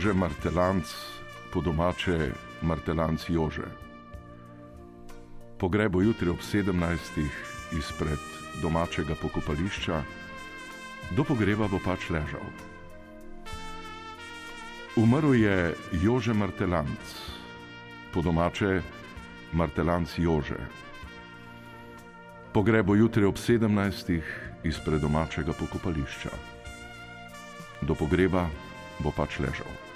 Jože Martelanc, po domače Martelanc Jože. Pogreb bo jutri ob 17. izpred domačega pokopališča, do pogreba bo pač ležal. Umrl je Jože Martelanc, po domače Martelanc Jože. Pogreb bo jutri ob 17. izpred domačega pokopališča. Do pogreba bo pač ležal.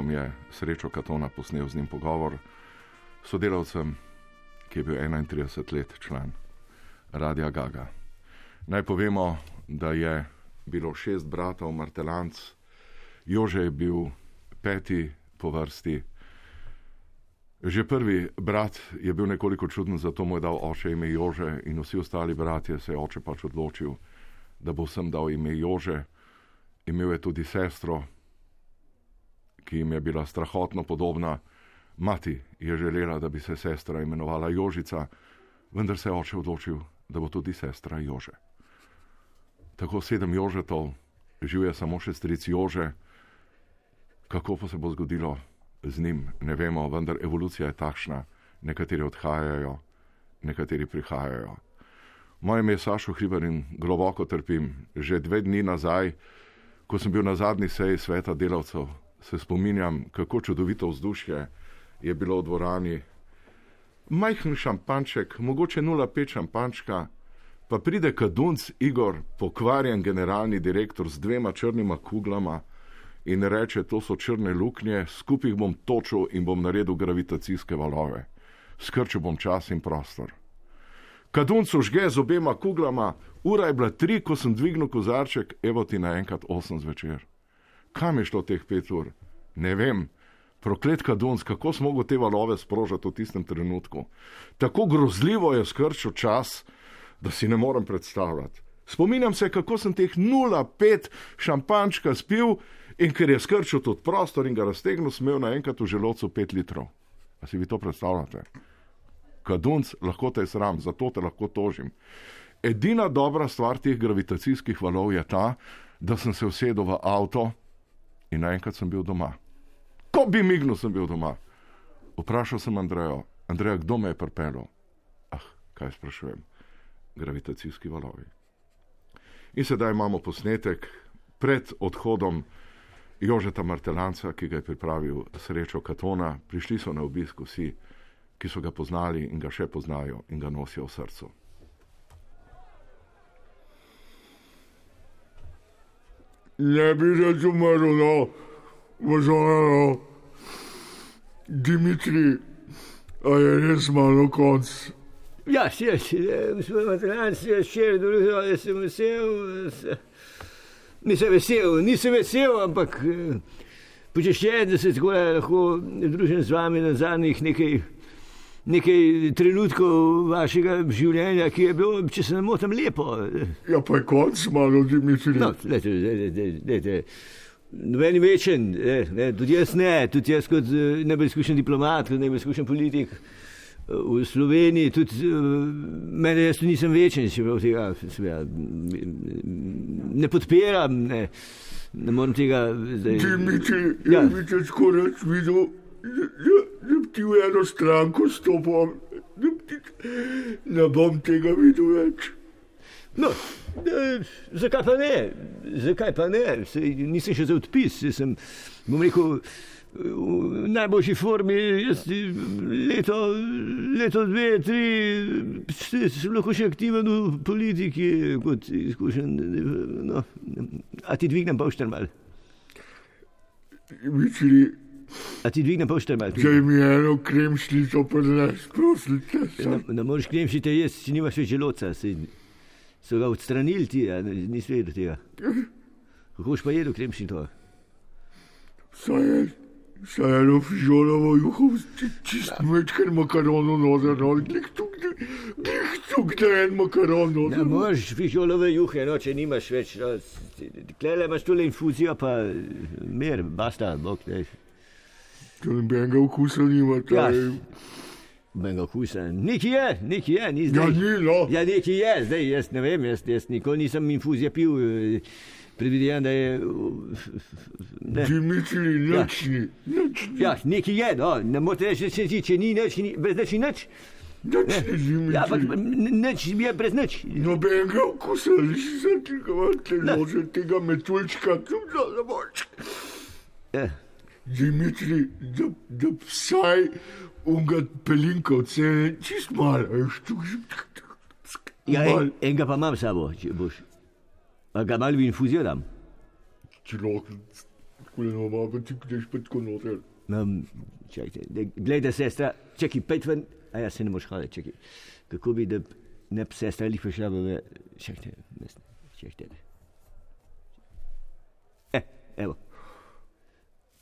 Dogodkom je srečo Katona posnel z njim pogovor, sodelavcem, ki je bil 31 let član Radia Gaga. Naj povemo, da je bilo šest bratov Martelanc, Jože je bil peti po vrsti. Že prvi brat je bil nekoliko čuden, zato mu je dal oče ime Jože, in vsi ostali bratje se je oče pač odločil, da bo vsem dal ime Jože. Imel je tudi sestro, ki jim je bila strahotno podobna. Mati je želela, da bi se sestra imenovala Jožica, vendar se je oče odločil, da bo tudi sestra Jože. Tako sedem Jožetov, živi samo še stric Jože. Kako pa se bo zgodilo z njim, ne vemo, vendar evolucija je takšna, nekateri odhajajo, nekateri prihajajo. Moje ime je Sašo Hriber in globoko trpim. Že dve dni nazaj, ko sem bil na zadnji seji sveta delavcev, se spominjam, kako čudovito vzdušje je bilo v dvorani. Majhen šampanček, mogoče 0,5 šampančka, pa pride kadunc Igor, pokvarjen generalni direktor z dvema črnima kuglama in reče: To so črne luknje, skupaj jih bom točil in bom naredil gravitacijske valove. Skrčil bom čas in prostor. Kadunc užge z obema kuglama, ura je bila tri, ko sem dvignil kozarček, evo ti naenkrat osem zvečer. Kam je šlo teh pet ur? Ne vem. Proklet Kadunc, kako smo mogli te valove sprožiti v tistem trenutku. Tako grozljivo je skrčil čas, da si ne morem predstavljati. Spominjam se, kako sem teh 0,5 šampančka spil in ker je skrčil tudi prostor in ga raztegnil, smel naenkrat v želodcu 5 litrov. A si vi to predstavljate? Kadunc, lahko te je sram, zato te lahko tožim. Edina dobra stvar teh gravitacijskih valov je ta, da sem se usedel v avto in naenkrat sem bil doma. Ko bi mignil, sem bil doma. Vprašal sem Andrejo, Andreja, kdo me je pripeljal? Ah, kaj sprašujem? Gravitacijski valovi. In sedaj imamo posnetek pred odhodom Jožeta Martelanca, ki ga je pripravil srečo Katona. Prišli so na obisk vsi, ki so ga poznali in ga še poznajo in ga nosijo v srcu. Ne bi rad umrl, no, možano, Dimitri, a je res malo konc. Ja, še, še, gospod Matranc, še, drugo, da sem vesel. s- Nisem vesel, nisem vesel, ampak eh, počeščen, da se tako lahko družim z vami na zadnjih nekaj, nekaj trenutkov vašega življenja, ki je bilo, če se ne motim, lepo. Ja, pa je konc malo, Dimitri. No, lejte, lejte, lejte. Noben je večen, ne, ne, tudi jaz ne, tudi jaz kot eh, najbolj izkušen diplomat, kot najbolj izkušen politik eh, v Sloveniji, tudi eh, mene jaz nisem večen, če prav tega seveda, m, ne podpiram, ne, ne morem tega zdaj. Dimitri, Ja. bi te skoraj videl, da, da, da bi ti v eno stranko stopil, da bi ne bom tega videl več. No, eh, zakaj pa ne? Zakaj pa ne? Sej, nisem še za odpis, saj sem, bom rekel, v najboljši formi, jaz leto, leto dve, tri, sem lahko še aktiven v politiki, kot izkušen. No, a ti dvignem pošter mal? Dimitri, A ti dvignem pošter mal? če mi eno kremšnico prineš, prosim te. Ne, ne moreš kremšiti, jaz si nimaš več želodca. Sej, so ga odstranili ti, a ne- nisi vedel tega. Kako boš pa jedel kremšnito? Saj je, Saj eno fižolovo juho, čist mečken makarono noter, no, glih tuk, glih tuk, da en makaron Ne noter. moreš fižolove juhe, no, če nimaš več. No, Klele imaš tole infuzijo, pa mir, basta, bog te. Nobenega okusa nima, Ja, ta je. Benga okusa. Neki je, neki je, ni Ja, zdaj. ni, no. Ja, neki je, zdaj jaz ne vem, jaz, jaz nikoli nisem infuzije pil. eh, Predvidevam, da je. Ne. Dimitri, Ja. nič ni, nič ni, Ja, neki je, no, ne morete reči, se zdi, če ni nič, ni, brez nič ni nič. ni, Ja, ampak nič je brez nič. Nobenega okusa, nisi se tega Ne. tega metuljčka, tu za zamoč. Ja. Dimitri, da, da vsaj unga pelinkovce, čist malo, tu Ja, en, enega pa imam sabo, če boš. A ga malo dam. Če lahko, koleno ima, pa ti greš pa tako noter. Um, čakajte, da- glejte, sestra, čakaj, pet ven, a ja se ne moš hoditi, čakaj. Kako bi, da ne bi sestra ali prišla v, čakajte, čakajte. E, evo.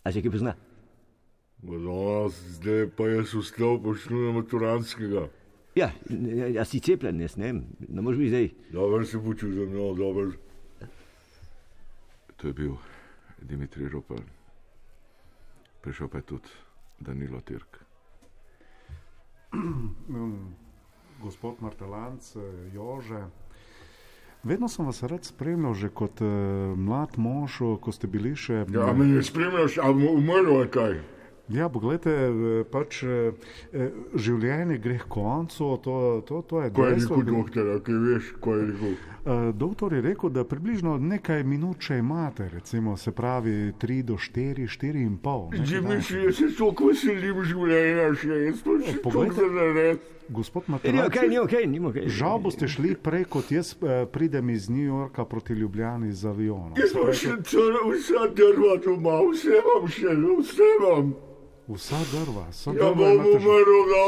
A se kaj pozna? No, zdaj pa jaz vstal, počnu na maturanskega. Ja, n- a si cepljen, jaz ne vem, ne moreš biti zdaj. Dobro se počutim, no, dobro. To je bil Dimitri Rupel. Prišel pa je tudi Danilo Tirk. Gospod Martelanc, eh, Jože. Vedno sem vas rad spremljal, že kot uh, mlad mož, ko ste bili še. Ja, me ne spremljaš, a mu umrl je kaj? Ja, pogledajte, eh, pač eh, življenje gre k koncu, to, to, to je Ko je dejstvo. rekel doktor, kaj veš, ko je rekel? Doktor je rekel, da približno nekaj minut še imate, recimo, se pravi 3 do 4, 4 in pol. Že misliš, da se toliko veselim življenja še, jaz pa še toliko poglejte. Gospod Ni Martelanc, ok, ni ok, ni ok. Žal boste šli prej, kot jaz eh, pridem iz New Yorka proti Ljubljani z avionom. Jaz pravi, še celo vsa drva doma, vse imam še, vse imam. Vsa drva, vsa Ja, drva bom imate že. umrl, no.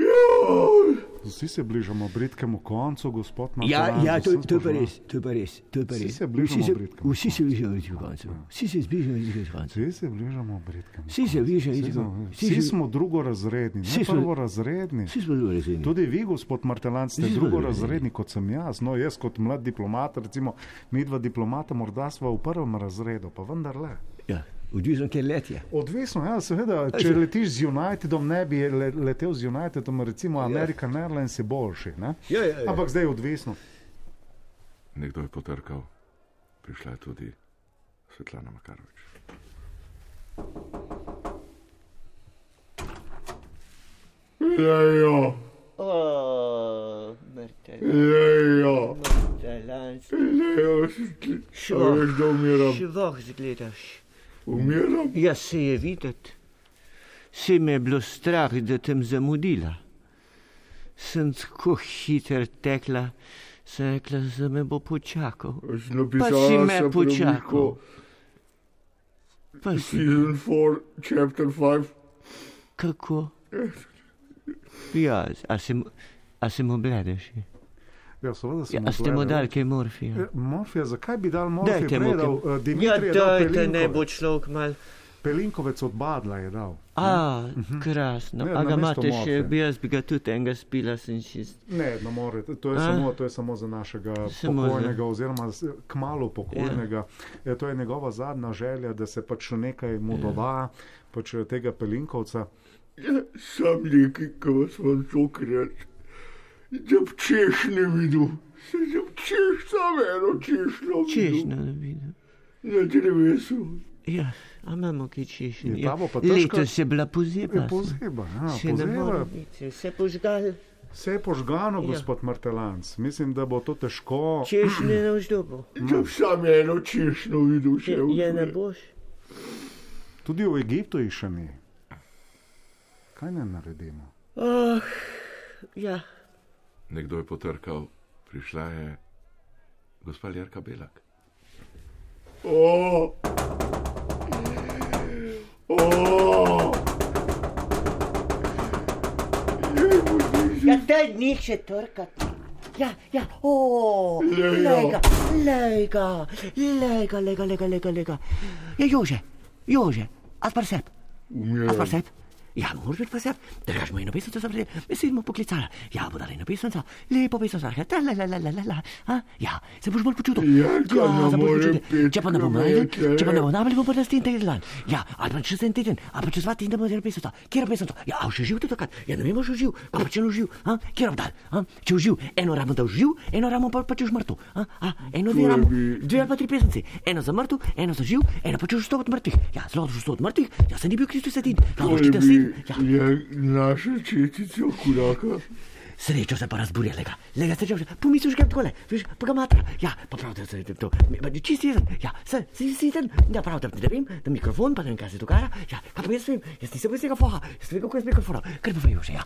Ja. Vsi se bližamo britkemu koncu, gospod Ja, Martelanc. ja, z to, to je res, to je pa res, to je pa Vsi res. se bližamo Vsi se, britkemu vsi se koncu. bližamo bližkemu koncu. Vsi se bližamo bližkemu koncu. Vsi se bližamo britkemu Vsi se koncu. bližamo Vsi bližkemu- smo- vsi smo drugorazredni, ne prvorazredni. Vsi smo resni. Tudi vi, gospod Martelanc, ste drugorazredni kot sem jaz. No, jaz kot mlad diplomat, recimo, mi dva diplomata morda sva v prvem razredu, pa vendarle. Ja, odvisno, kje let je. Odvisno, ja, seveda, če letiš z Unitedom, ne bi le, letel z Unitedom, recimo American Airlines je boljši. Ne? Ja, ja, ja. Ampak zdaj je odvisno. Nekdo je potrkal, prišla je tudi Svetlana Makarovič. Lejo, O, mrtev, lejo, talanc. lejo, a veš, da umiram. Švoh zgledaš. Umiram? Ja, se je videti. Se me je bilo strah, da tem zamudila. Sem tako hiter tekla, sem rekla, da me bo počakal. Pa si me sem počakal. Pa si, Season 4, chapter 5. kako? Ja, a se, mu- a se mu bledeš? Ja, seveda sem Ja, a ste mu dali kaj morfija? Eh, Morfija, zakaj bi dal morfij? Dajte mu kaj. uh, Ja, Dimitrij je dal dajte, ne Pelinko- bo človek mal. Pelinkovec od Badla je dal. A, krasno. Ja, A ga imate še, bi jaz bi ga tudi enega spila, sem čist. Ne, ne more, to je, A? samo, to je samo za našega Samo za- pokojnega, oziroma s- kmalo pokojnega. Ja. To je njegova zadnja želja, da se pač nekaj mu doda, pač tega Pelinkovca. Ja, sam nekaj, ko vas vam tokrat, da bi češ ne videl. Se da bi češ, sam eno češno videl. Češnja, da vidim. Na drevesu. Ja, a imamo kaj češnje. Ja, bo pa težka- Letos je bila pozeba. Je pozeba, ja, Se ne more pozeba. biti, vse požgal. Vse je požgano, Ja. gospod Martelanc. Mislim, da bo to težko. Češnje ne boš dobil. Da bi sam eno češno videl še Je ne boš. Tudi v Egiptu jih še ni. Kaj ne naredimo? Oh, ja. Nekdo je potrkal, prišla je gospa Ljerka Belak. O, o. Ja, daj njih še trkati. Ja, ja, o, lega, lega, lega, lega, lega, lega, lega. Ja, Jože, Jože, A pa sep? A pa sep? Ja, moraš biti pa sep. Držaš mu eno pesnico. Mi si smo poklicali. Ja, bo dali eno pesnico. Lepo pesnico, ja, ta la la la la la la. A? Ja, se boš bolj počutil. Jarka, ne se boš počutil. Če pa ne bomo najdel, če pa ne bomo najdel, bomo pa naslednji teden dan. Ja, ali pa čez en teden, ali pa čez dva tedna bomo delali pesnico. Kjer je pesnico? Ja, a še živ tudi takrat. Ja, ne vemo, še živ. Pa če ne živ. A? Kjer je dal? A? Če živ, eno ramo da živ, eno ramo pa, pa če mrtev. A? A? Eno dve ramo, dve ali pa tri pesnice. Eno za mrtev, eno za živ, eno pa če je sto od mrtvih. Ja, zelo sto od mrtvih, ja, se ni bil Kristus edin. To Je bi. Ja. naša četica kuraka. Srečo se pa razburja, lega, lega srečo se, pomisliš, kaj takole, veš, pa ga matra. Ja, pa prav, da se to, čisti jezen, ja, se, si si ten, ja, prav, da ne vem, da mikrofon, pa ne vem, kaj se dogaja, ja, kaj pa jaz vem, jaz nisem bil tega foha, jaz vem, kako je z mikrofonom, kar pa vem že, ja.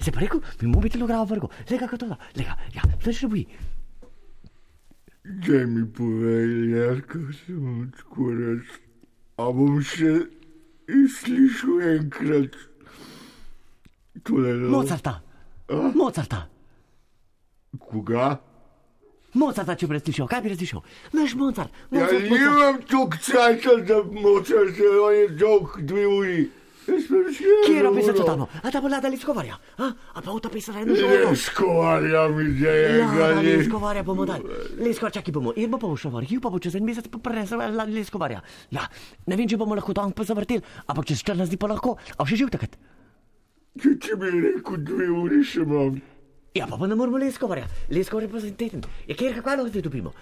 Se pa rekel, mi mobitel gravo vrgo, lega, kaj to da, lega, ja, to še ne boji. Daj mi povej, Jarka, se bom tako reč. A bom še slišal enkrat tole no. Mozarta, Mozarta, Koga? Mozarta, če bi razlišal, kaj bi razlišal? Naš Mozart, Ja, Mozart, Mozart. nimam toliko časa, da močem se, on je dolg dve uri. Jaz sem še Kje je pisati tam? A ta bolada liskovarja? A, a pa v ta pisala eno žogo? Leskovarja mi že Ja, enega da let. leskovarja bomo dali. Leskovar, čakaj bomo. In bo pa šel v arhiv, pa bo čez en mesec pa prenesel leskovarja. Ja, ne vem, če bomo lahko tam pa zavrteli, ampak čez 14 dni pa lahko. A še živ takrat? Če ti bi rekel dve uri še imam. Ja, pa pa ne moramo leskovarja. Leskovar je pa za en teden. Ja, kjer kako lahko zdaj dobimo?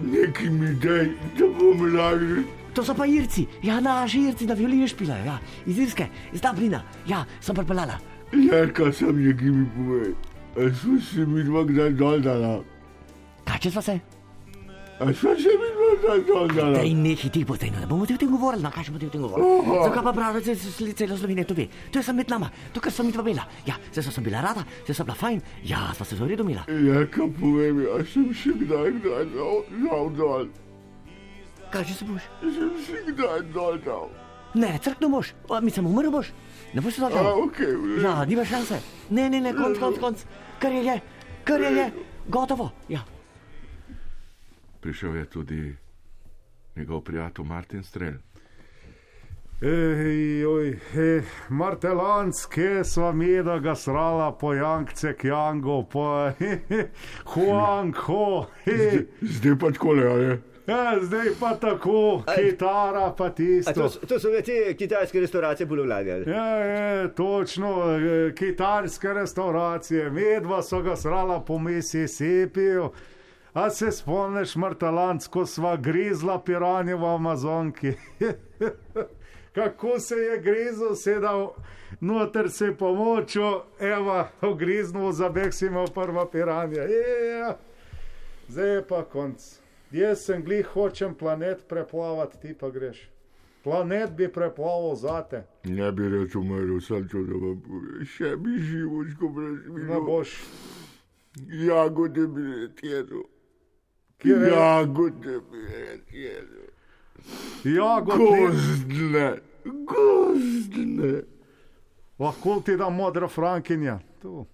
Neki mi daj, da bom lažje. To so pa Irci, ja, naši Irci, da violino špilajo, ja, iz Irske, iz Dublina, ja, sem pripeljala. Jarka sam je, ki mi povej. A smo se mi dva kdaj dol dala? Kaj če sva se? A smo se mi dva kdaj dol dala? Daj nehi ti potem, ne bomo ti o tem govorili, na kaj še bomo ti o tem govorili. Zakaj pa pravi, da se celo Slovenija to ve? To je samo med nama, to, kar sem mi dva bila. Ja, se sem bila rada, se sem bila fajn, ja, sva se zelo redo mila. Jarka, povej mi, a sem še kdaj kdaj dal dol? Kaj že se boš? Sem še kdaj dol dal. Ne, crkno boš, A, mislim, umrl boš. Ne boš se A, zažal. ok, v redu. Ja, nima šanse. Ne, ne, ne, konc, konc, konc. Kar je, je, kar je, je, gotovo. Ja. Prišel je tudi njegov prijatelj Martin Strel. Ej, oj, eh, Martelanske sva mi da ga srala po Jankce, Kjango, po Huang Ho. eh. Zdaj pa takole, a je? Ja, zdaj pa tako, kitara pa A tisto. to, to so te kitajske restauracije Bulovladja. Ja, je, točno, eh, kitarske restauracije, medva so ga srala po Mississipiju. A se spomniš, Martalanc, ko sva grizla piranje v Amazonki? Kako se je grizel, sedel noter se je pomočil, evo, ogriznil za beg si imel prva piranja. Ja, zdaj je pa konc. Jaz sem glih, hočem planet preplavati, ti pa greš. Planet bi preplaval zate. Ne bi reč umrl, sem to, da vam povem. Še bi živočko brez Ne vina. boš. Jagode bi retjedo. Kjer je? Jagode bi. Jagod, Gozdne, gozdne. lahko ti da modra frankinja. Tu.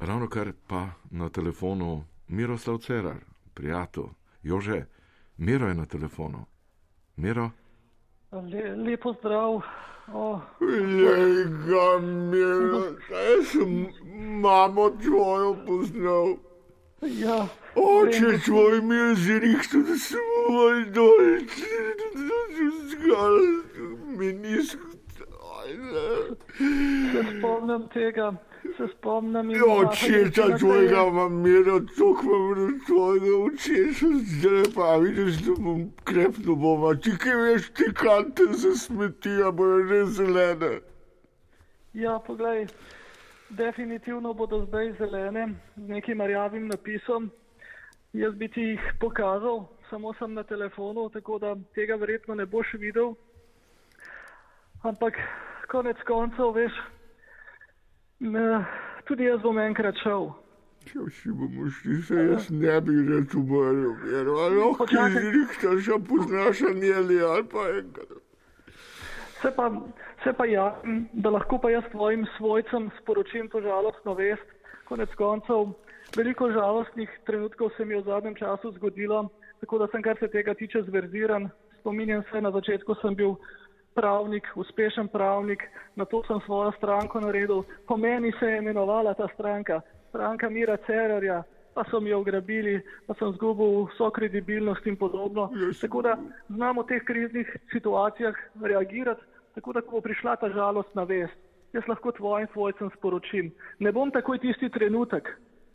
Ravno kar pa na telefonu Miroslav Cerar, prijatelj, Jože, Miro je na telefonu. Miro, Le, lepo zdrav. O, Lega mira, jaz sem mamo tvojo poznal. ja, Oče tvoj mi je zrihtel, da sem moj dol, zgal, menisko. se spomnim tega, se spomnim. Ja, Očeta tvojega imam miro, tok imam tvojega očeta, zdaj pa vidiš, da bom krepno bom, ti kaj veš, te kante za smeti, a bojo res zelene. Ja, poglej, definitivno bodo zdaj zelene z nekim rjavim napisom. Jaz bi ti jih pokazal, samo sem na telefonu, tako da tega verjetno ne boš videl. Ampak konec koncev, veš, ne, tudi jaz bom enkrat šel. Če vsi bomo šli, se jaz ne bi reč umrl, ali lahko ti Počakaj. zrihtaš, a poznaš anjeli ali pa enkrat. Se pa, se pa javim, da lahko pa jaz tvojim svojcem sporočim to žalostno vest. Konec koncev, veliko žalostnih trenutkov se mi je v zadnjem času zgodilo, tako da sem kar se tega tiče zverziran. spominjam se, na začetku sem bil pravnik, uspešen pravnik, na to sem svojo stranko naredil. Po meni se je imenovala ta stranka, stranka Mira Cerarja, pa so mi jo ugrabili, pa sem zgubil vso kredibilnost in podobno. Tako da znamo v teh kriznih situacijah reagirati, tako da ko bo prišla ta žalost na vest, jaz lahko tvojim svojcem sporočim. Ne bom takoj tisti trenutek,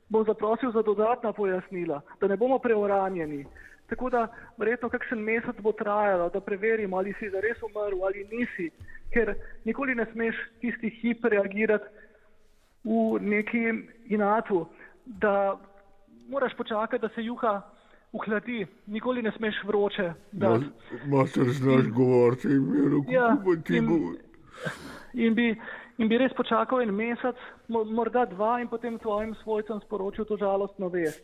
bom zaprosil za dodatna pojasnila, da ne bomo preuranjeni. Tako da verjetno kakšen mesec bo trajalo, da preverimo, ali si zares umrl ali nisi, ker nikoli ne smeš tisti hip reagirati v neki inatu, da moraš počakati, da se juha uhladi, nikoli ne smeš vroče. dati. Mater, znaš govoriti, imeno, Ja, kako pa ti govori. In bi, in bi res počakal en mesec, mo- morda dva, in potem tvojim svojcem sporočil to žalostno vest.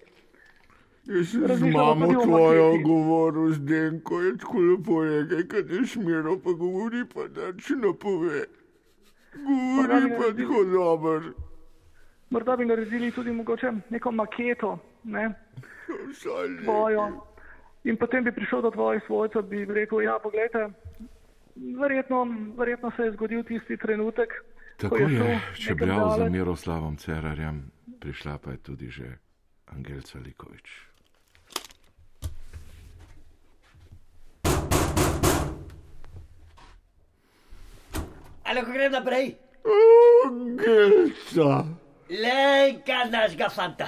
Jaz z mamo tvojo govoril, z Denko je tako lepo rekel, kad je šmiro, pa govori pa nič ne pove. Govori bi pa tako dober. Morda bi naredili tudi mogoče neko maketo, ne, tvojo. In potem bi prišel do tvojih svojcev, bi rekel, ja, pogledajte, verjetno, verjetno se je zgodil tisti trenutek, Tako ko je je nekam čebljal za. Miroslavom Cerarjem, prišla pa je tudi že Angelca Likovič. Ali ko grem naprej? Angelca, Lejka našega fanta.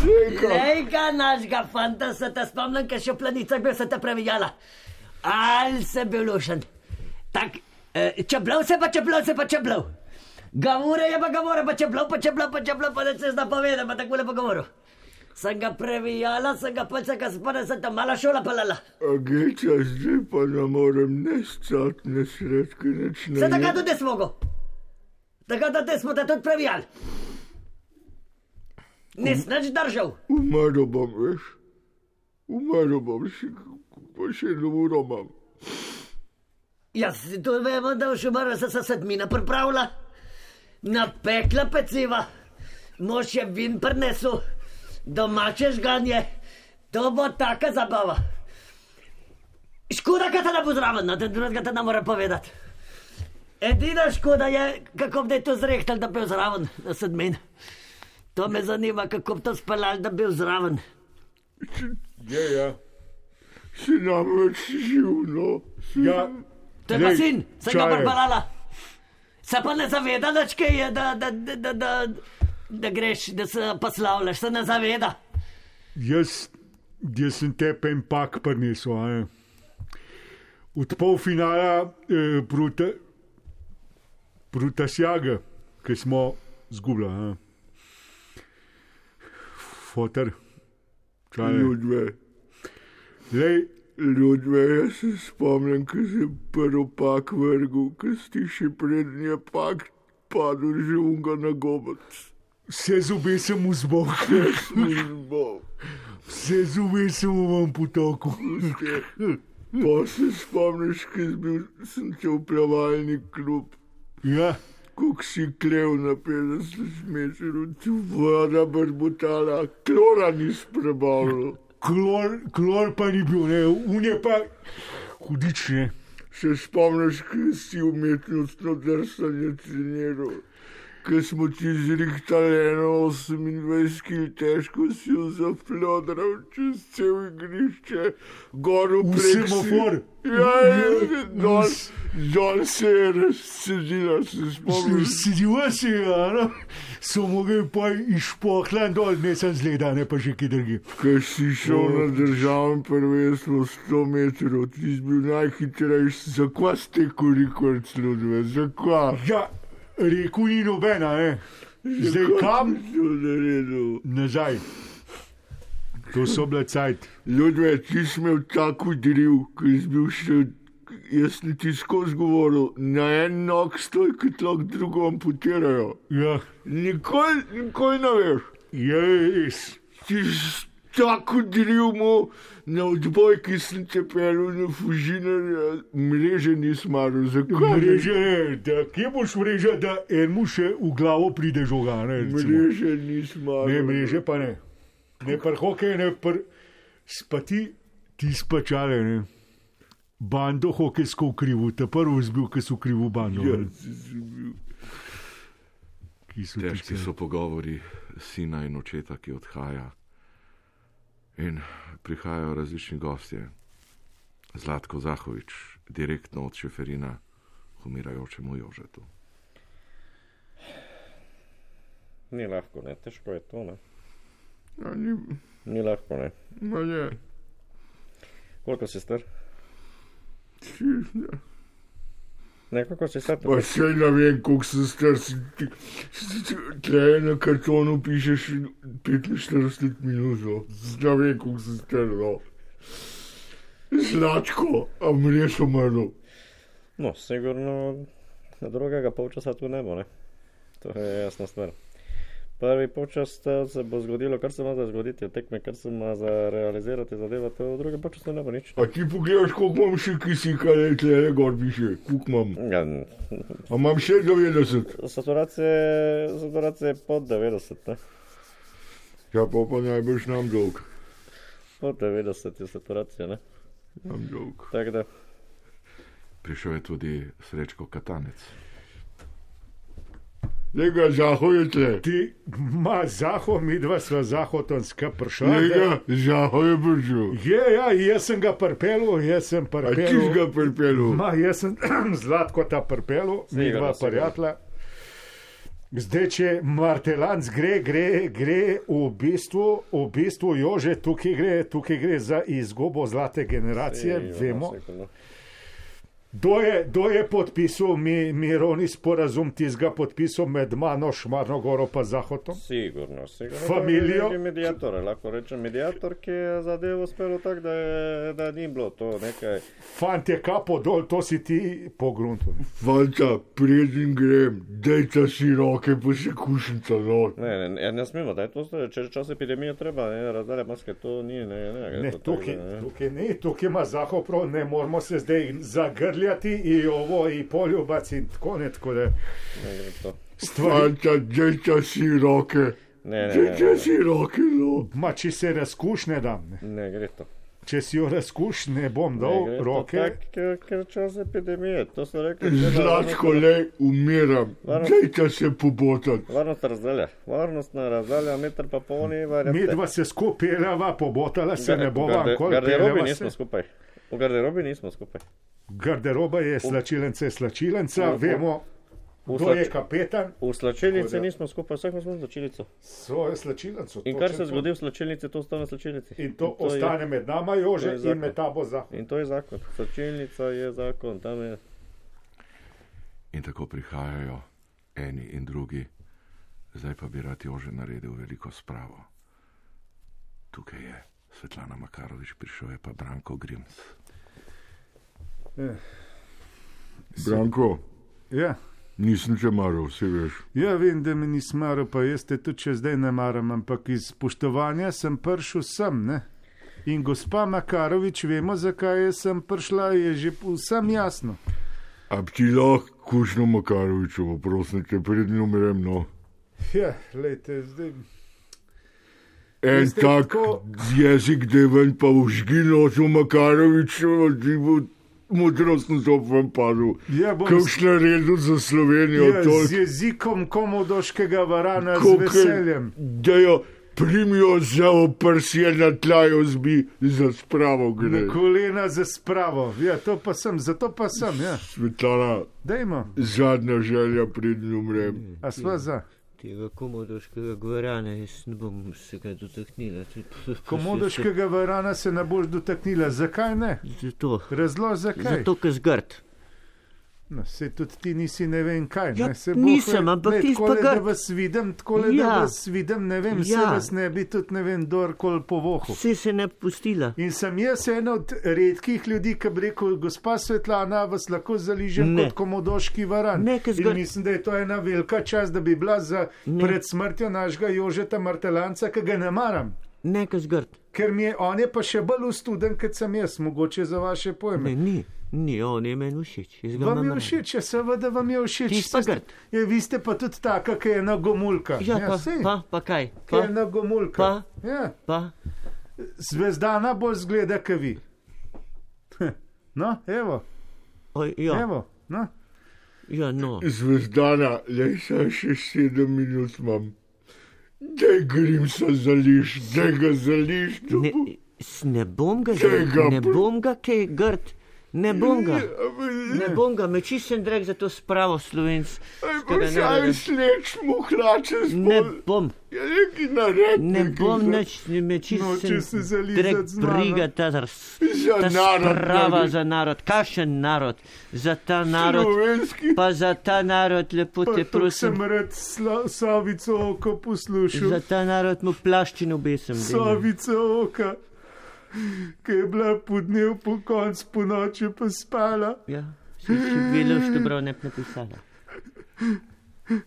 Lejka, Lejka našega fanta, se te spomnim, ker še v planicah bil se te previjala. Al se bil lušen. Tak, eh, čeblav se pa čeblav se pa čeblav. Gavure je pa gavure, pa čeblav, pa čeblav, pa čeblav, pa da se zna povedati, pa tako lepo govoril. Sem ga previjala, sem ga pa se ga spone, sem tam mala šola palala. Angelca, zdaj pa ne morem ne stati, ne sredke, nič ne. Se tako tudi smo go. Tako da te smo te tudi previjali. Nis nič držal. Umrl bom, veš. Umrl bom, še, pa še eno uro imam. Jaz si to vemo, da v šumaru se se sedmina pripravila, napekla peciva, mož je vin prinesel, domače žganje, to bo taka zabava. Škoda, da te ne bo zraven, no, te drugega te ne more povedati. Edina škoda je, kako bi to zrehtal, da bi bil zraven na sedmin. To me zanima, kako bi to speljal, da bi bil zraven. Je, ja. Si namreč živno. ja. To je pa sin, sem ga čaje. preparala. Se pa ne zaveda, da je, da, da, da, da, da, da greš, da se poslavljaš, se ne zaveda. Jaz, jaz sem te pa en pak prinesel. Od polfinala eh, proti, proti Sjaga, ki smo zgubili. Fotor, čaj. Ljudve, Lej, ljudve, jaz se spomnim, ko si prvi pak vrgel, ko si še prednji pak padel že unga na gobec. Vse zobe sem mu Službo. vse zobe sem mu vam potoku. Pa se spomniš, ko si bil, sem šel v plavalni klub. Ja, Kuk si klev na 50 metrov, tu voda brbutala, klora nisi prebavljal. klor, klor pa ni bil, ne, unje pa hudič ne. Se spomniš, ko si umetnostno drsanje treniral, ko smo ti zrihtali eno 28 kg težko si jo zaflodral čez cel igrišče, gor v semafor. Ja, ja, dol, dol se je razsedila, se spomniš. Sidiva si, ano, so mogli pa išpohlan dol, ne sem zgleda, ne pa že kje drugi. Ko si šel na državnem prvenstvu 100 metrov, ti si bil najhitrejši, zakva ste koliko sludve, zakva? Ja, rekel ni nobena, ne. Zdaj kam? Nazaj. To so bile cajt. Ljudve, ti si imel tako driv, ko si bil še, jaz sem ti skozi govoril, na en nog stoj, kot lahko drugo amputirajo. Ja, Nikoli, nikoli ne veš. je res. Ti si tako driv mu, na odbojki sem te pelil na fužinarja, mreže nisem maral, zakaj? Mreže, da kje boš mreže, da enemu še v glavo pride žoga, ne. recimo. Mreže nisem maral. Ne, mreže pa ne. Ne par hoke, ne par spati, ti spačale, ne. bando hokejsko ukrivu, te prvi zbil, ki so ukrivu bando. Ja, Težki so pogovori sina in očeta, ki odhaja. In prihajajo različni gostje. Zlatko Zahovič, direktno od šeferina, umirajočemu Jožetu. Ni lahko, ne, težko je to, ne. Ja, ni, Ni lahko, ne. ma je. Koliko si star? Šest, ja. Ne, koliko si star? Pa še ne vem, koliko sem star. si Tle na kartonu pišeš 45 minut, no. ne vem, koliko sem star. No. Zlatko, a mreš umrl. No, sigurno drugega polčasa tu ne bo, ne. To je jasna stvar. Prvi polčas to se bo zgodilo, kar se ima za zgoditi, od tekme, kar se ima za realizirati zadeva, to v drugem polčasu ne bo nič. A ti pogledaš, koliko imam še kisika, le tle gor piše, koliko imam. Ja, A imam še 90. saturacije, saturacije pod 90, ne. Ja, pa pa najbrž nam dolg. Pod 90 je saturacija, ne. Nam dolg. Tako da, Prišel je tudi Srečko Katanec. Lega žaho je tle. Ti, ma zaho, mi dva sva zahotonska prišla. Lega žaho je prišel. Je, ja, jaz sem ga prpelu, jaz sem A ti prpelu. ga pripelil? Ma, jaz sem zlatko ta prpelu, mi dva prijatelja. Zdaj, če Martelanc gre, gre, gre v bistvu, v bistvu Jože, tukaj gre, tukaj gre za izgubo zlate generacije, sigurno, vemo. sigurno. Kdo je, je podpisal mi, mirovni sporazum, tizga podpisal med mano, Šmarno goro pa Zahodom? Sigurno, sigurno. Familijo? To je Medijator, lahko rečem medijator, ki je zadevo uspelo tako, da, je- da ni bilo to nekaj. Fantje, kapo dol, to si ti po gruntu. Fanta, preden grem, dajte si roke, pa se kušnica no. Ne, ne, ne, ne smemo, da je to če čas epidemije treba, ne, razdalja maske, to ni, ne, ne, Ne, to tukaj, tako, ne. tukaj ni, tukaj ima Zahod prav, ne moramo se zdaj zagrljati in ovo in poljubac in tako ne, tako da ne gre to. Fanta, dajte si roke, Ne, ne, ne, dajte ne, si roke no. Ma, če se razkuš ne dam, ne. ne, ne gre to. če si jo razkuš, ne bom Ne dal gre roke. To tak, ker, čas epidemije, to so rekli. Zlatko, le, umiram, dajte se pobotati. Varnost razdalja, varnostna razdalja, meter pa pol ni Mi dva se skupaj peljava, pobotala se ne bova. Garderobi nismo skupaj. V garderobi nismo skupaj. Garderoba je slačilenca, je slačilenca, V- vemo, kdo je slač- kapetan, V slačilnici da- nismo skupaj, vsak smo slačilnico. svojo slačilenco. In kar se to. zgodi v slačilnici, to ostane v slačilnici. In to je- ostane med nama, to Jože, je in zakon. med tabo za. In to je zakon. Slačilnica je zakon, tam je. In tako prihajajo eni in drugi, zdaj pa bi rad Jože naredil veliko spravo. Tukaj je Svetlana Makarovič, prišel je pa Branko Grims. Branko, Ja. nisem te maral, vse veš. Ja, vem, da me nisi maral, pa jaz te tudi če zdaj ne maram, ampak iz spoštovanja sem prišel sem. Ne? In gospa Makarovič, vemo, zakaj sem prišla, je že vsem jasno. A ti lahko kušno Makarovičevo, prosim te, prednjo umrem, no. Ja, lejte, zdaj. En Veste, tak tako- jezik, da je ven pa užgi nočil Makarovičevo, ti bo modrostno zob vam padel. Ja, Kaj boš naredil za Slovenijo, ja, z toliko, jezikom komodoškega varana, z Koliko- veseljem. da jo primijo za oprsje na tlaju zbi, za spravo Na gre. kolena za spravo. Ja, to pa sem, zato pa sem, ja. Svetlana, Dajmo, zadnja želja, prednjo umrem. a sva za. Tega komodoškega gorana, jaz ne bom se ga dotaknila. Komodoškega varana se ne boš dotaknila. Zakaj ne? Zato, Razlož zakaj. zato ker zgrd. No, se tudi ti nisi ne vem kaj. Ja, ne, se nisem, ve- ampak ne, ti takole, pa da vas vidim, tako da Ja. vas vidim, ne vem, se Ja. vas ne bi tudi ne vem, kdorkoli povohal. Vse se ne pustila. In sem jaz en od redkih ljudi, ki bi rekel, gospa Svetlana, vas lahko zaližem Ne. kot komodoški varan. Ne, zgor- mislim, da je to ena velika čast, da bi bila za Ne. pred smrtjo našega Jožeta Martelanca, ki ga ne maram. Nekaj zgrd. Ker mi je, on je pa še bolj ustuden, kot sem jaz, mogoče za vaše pojme. Ne, ni, ni, on je meni všeč. Vam je všeč, ja, seveda vam je všeč. Ti pa grd. Ja, vi ste pa tudi taka, ki je nagomulka. Ja, pa, saj, pa, pa kaj? Ki je Pa, nagomulka. Pa? Ja, pa, zvezdana bolj zgleda, kot vi. No, evo, Oj, ja, evo. No. ja, no. Zvezdana, le še sedem minut imam. Daj grim se zališ, daj ga zališ. to Ne, ne bom ga, Tega ne bom ga kaj grd, ne bom ga. Ne bom ga, me čisten drek za to spravo slovenc. Aj, sleč mu hlače Ne spod. bom, Ja, neki nared. ne bom nič, me Noče se čisten zalizat drek z briga ta, ta, Za ta narod, sprava za narod. Kakšen narod? Za ta narod, Slovenski. pa za ta narod, lepo te prosim. sem rad sla, Savico oko poslušal. Za ta narod mu plaščino besem. Savica oka, ki je bila podnev po koncu, po noči pa spala. Ja, si si bilo što bral, ne napisala.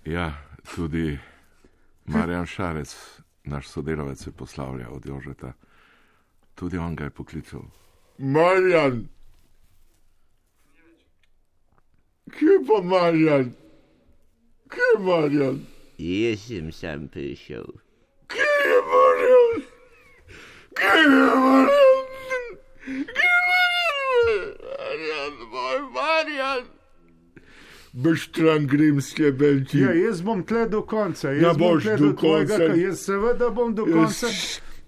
Ja, tudi Marjan Šarec, naš sodelavec, se poslavlja od Jožeta. Tudi on ga je poklical. Marjan. Kje pa Marjan? Kje je Marjan? Jaz sem sam prišel. Kje je Marjan? Beštran grem s tebelti. Ja, jaz bom tle do konca. Jaz Ja, bom boš tle do do tvojega, konca. ka- Jaz seveda bom do Jaz- konca.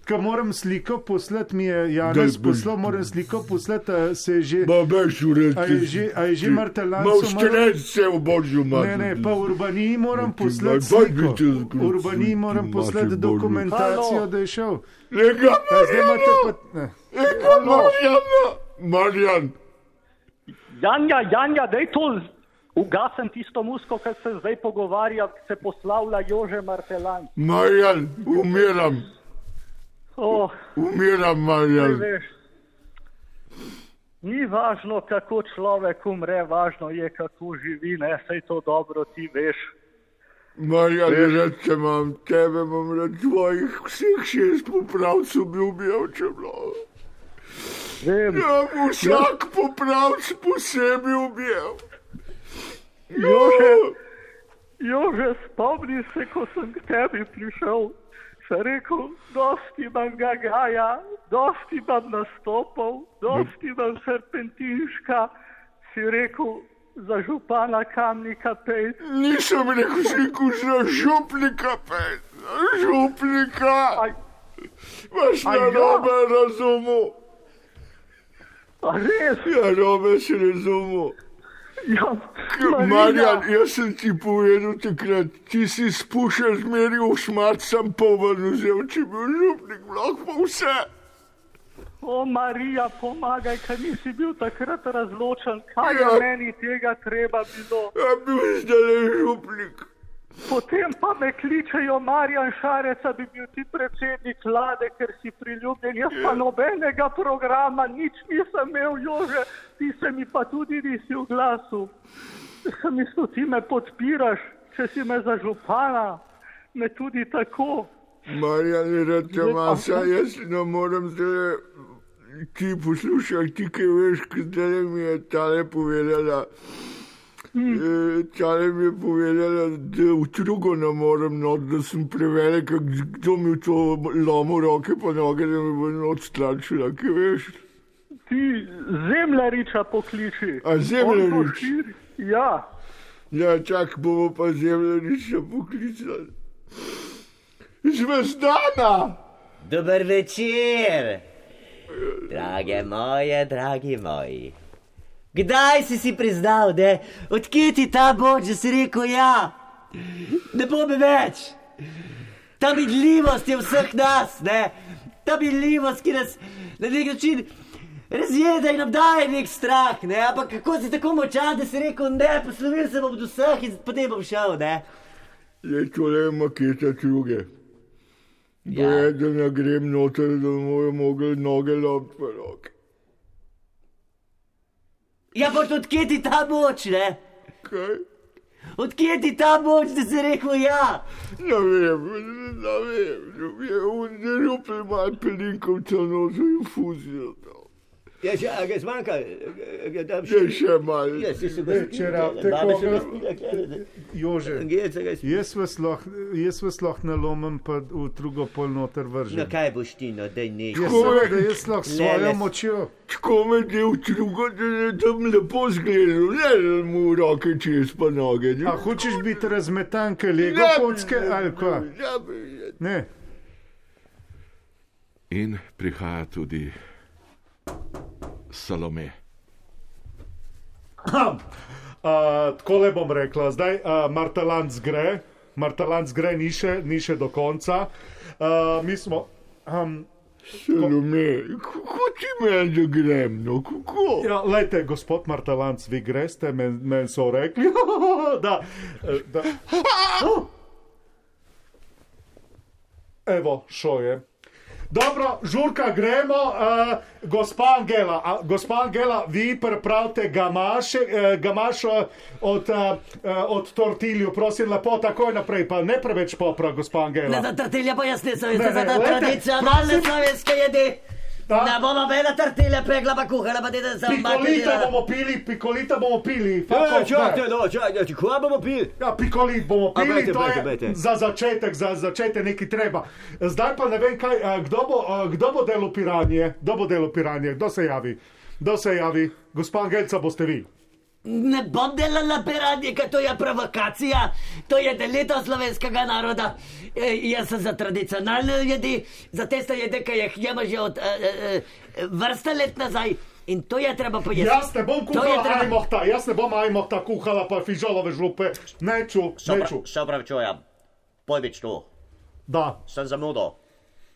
Ko moram sliko poslati, mi je boš- poslal, moram sliko poslati, se je že. Ba veš uredi. A je že, a je že Martelan? Ma vštenej se v božjo mater. Ne, ne, pa urbaniji moram Ti poslati daj, sliko. daj, daj, daj, Urbaniji daj, moram ti poslati dokumentacijo, da je šel. Lega zdaj Marjana! Lega Marjana! Marjan! Janja, Janja, daj to ugasen tisto musko, ki se zdaj pogovarja, ki se poslavlja Jože Martelan. Marjan, umiram, Oh, umiram, Marjan. veš, ni važno, kako človek umre, važno je, kako živi, ne, sej to dobro ti veš. Marjan, rad te imam, tebe imam rad tvojih vseh šest popravcev bi ubijal, če bilo. Vem, Ja, bi vsak popravc posebej ubijal. Jože, Jože, spomni se, ko sem k tebi prišel, sem rekel, dosti imam gagaja, dosti imam nastopov, dosti imam serpentinška, si rekel, za župana Kamnika pej. Nisem rekel, sliku za župnika, pet, za župnika. Vaš Aj, ja. narobe razumel. a res, Ja, narobe si razumel. Ja, Marjan, jaz sem ti povedal takrat, ti si spuščal zmeri v šmat, sem povrn vzel, če bi bil župnik, lahko pa vse. O, Marija, pomagaj, ker nisi bil takrat razločen, kaj je Ja. meni tega treba bilo. Ja, bil zdaj župnik. Potem pa me kličejo Marjan Šarec, da bi bil ti predsednik vlade, ker si priljubljen. Jaz pa nobenega programa, nič nisem imel, Jože, ti se mi pa tudi nisi oglasil. Sem mislil, ti me podpiraš, če si me za župana, me tudi tako. Marjan je te masa, jaz ne morem zdaj ti poslušati, ti kaj veš, kaj zdaj mi je tale povedala. Eh, Tale mi je povedala, da v drugo ne morem, no, da sem prevelik, kdo mi v to lomo roke pa noge, da mi bo noč stračila, kaj veš. Ti zemljariča pokliči. A Zemljarič? Ja, Ja, čak bomo pa zemljanišče poklicali. Zvezdana! Dober večer, drage moje, dragi moji. Kdaj si si priznal, da odkje ti ta boč, da si rekel ja? Ne bo me več. Ta vidljivost je vseh nas, ne? Ta vidljivost, ki nas na nek način razjeda in obdaja nek strah, ne? Ampak kako si tako močan, da si rekel ne, poslovil se bom od vseh in potem bom šel, ne? Je tole maketa druge. Ja. Ja. Da ne grem noter, da bomo mogli noge lopiti roke. Ja, pa odkje ti ta moč, ne? Kaj? Odkje ti ta moč, da si rekel ja? Ne vem, ne vem. Je v nerupli malo pelinkovca noter in fuzijo. Ja, če a ga zmanjka, ga dam Je še malo. Ja, si se ga Ej, če rabite Babe se koga- ga spila, gledajte. Jože, Gledajte, ga spila. jaz vas lahko, jaz vas lahko nalomim, pa v drugo pol noter No, vržem. kaj boš ti, no, daj ne. Ja, jaz lahko s svojo močjo. Tako me je vtrugo, da je tam lepo zgledal, ne da mu roke čez pa noge. A hočeš biti razmetan, kaj lego kocke ali kaj? Ne. In prihaja tudi Salome. Uh, tako le bom rekla, zdaj uh, Martalanc gre, Martalanc gre, ni še, ni še do konca. Uh, mi smo. Um, Salome, kako ti meni, da grem, no kako? ja, lejte, gospod Martalanc, vi greste, meni men so rekli, da. eh, da oh. Evo, šoje. Dobro, žurka, gremo. Uh, gospa Angela, a, gospa Angela, vi pripravite gamaše, uh, gamaš uh, od, uh, uh, od tortilju, prosim, lepo, takoj naprej, pa ne preveč popra, gospa Ne Angela. za tortilje pojasni, Ne, veste, ne, za tradicionalne slovenske jedi. Da. Ne bomo bele tortilje pregla pa kuhala, pa da sem Pikolita bomo pili, pikolita bomo pili. Ja, ne. no, čakajte, kva bomo pili? Ja, pikolit bomo A, pili, bejte, to bejte, je bejte. za začetek, za začetek nekaj treba. Zdaj pa ne vem, kaj, a, kdo bo, a, kdo bo delo piranje, kdo bo delo piranje, kdo se javi, kdo se javi, gospa Angelca boste vi. Ne bom delala peranje, ker to je provokacija, to je delitev slovenskega naroda. E, jaz sem za tradicionalne jedi, za tiste jedi, ki jih jemo že od e, e, e, vrste let nazaj. In to je treba pojesti. Jaz ne bom kuhala treba- ajmohta, jaz ne bom ajmohta kuhala pa fižolove žlupe, neču, neču. Se upravičujem, pojbič tu, Da, sem zamudil,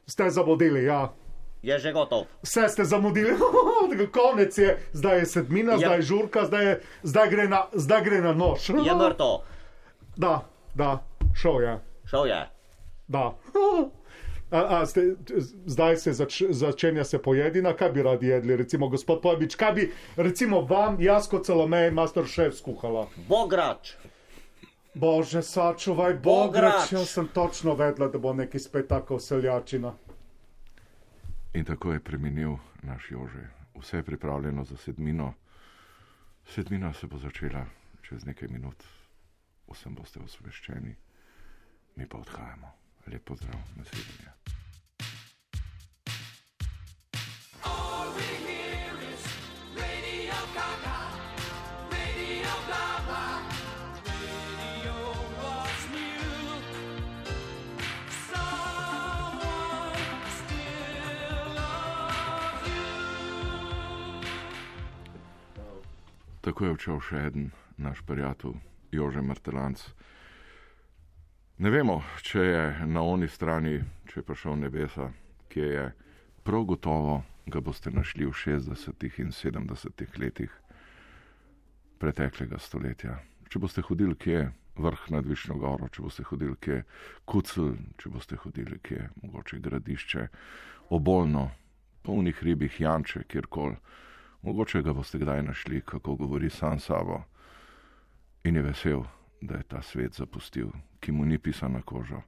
ste zamudili, ja. Je že gotov. Vse ste zamudili, konec je, zdaj je sedmina, Ja. zdaj je žurka, zdaj, je, zdaj, gre, na, zdaj gre na nož. Je mrtev, Da, da, šel je. šel je. Da. A, a, ste, zdaj se zač, začenja se pojedina, kaj bi radi jedli, recimo gospod Pojbič, kaj bi recimo vam, jaz kot celomej, master šef skuhala. Bograč, Bože, sačuvaj, Bograč. bograč, jaz sem točno vedela, da bo neki spet tako seljačina. In tako je preminil naš Jože. Vse je pripravljeno za sedmino. Sedmina se bo začela čez nekaj minut. Vsem boste osveščeni, mi pa odhajamo. Lep pozdrav, naslednje. Tako je odšel še en naš prijatelj, Jože Martelanc. Ne vemo, če je na oni strani, če je prišel nebesa, kje je. Prav gotovo ga boste našli v 60 in 70 letih preteklega stoletja. Če boste hodili kje, vrh nad Višno goro, če boste hodili kje, kucel, če boste hodili kje, mogoče gradišče, obolno, polnih ribih, janče, kjerkoli. Mogoče ga boste kdaj našli, kako govori sam sabo in je vesel, da je ta svet zapustil, ki mu ni pisana koža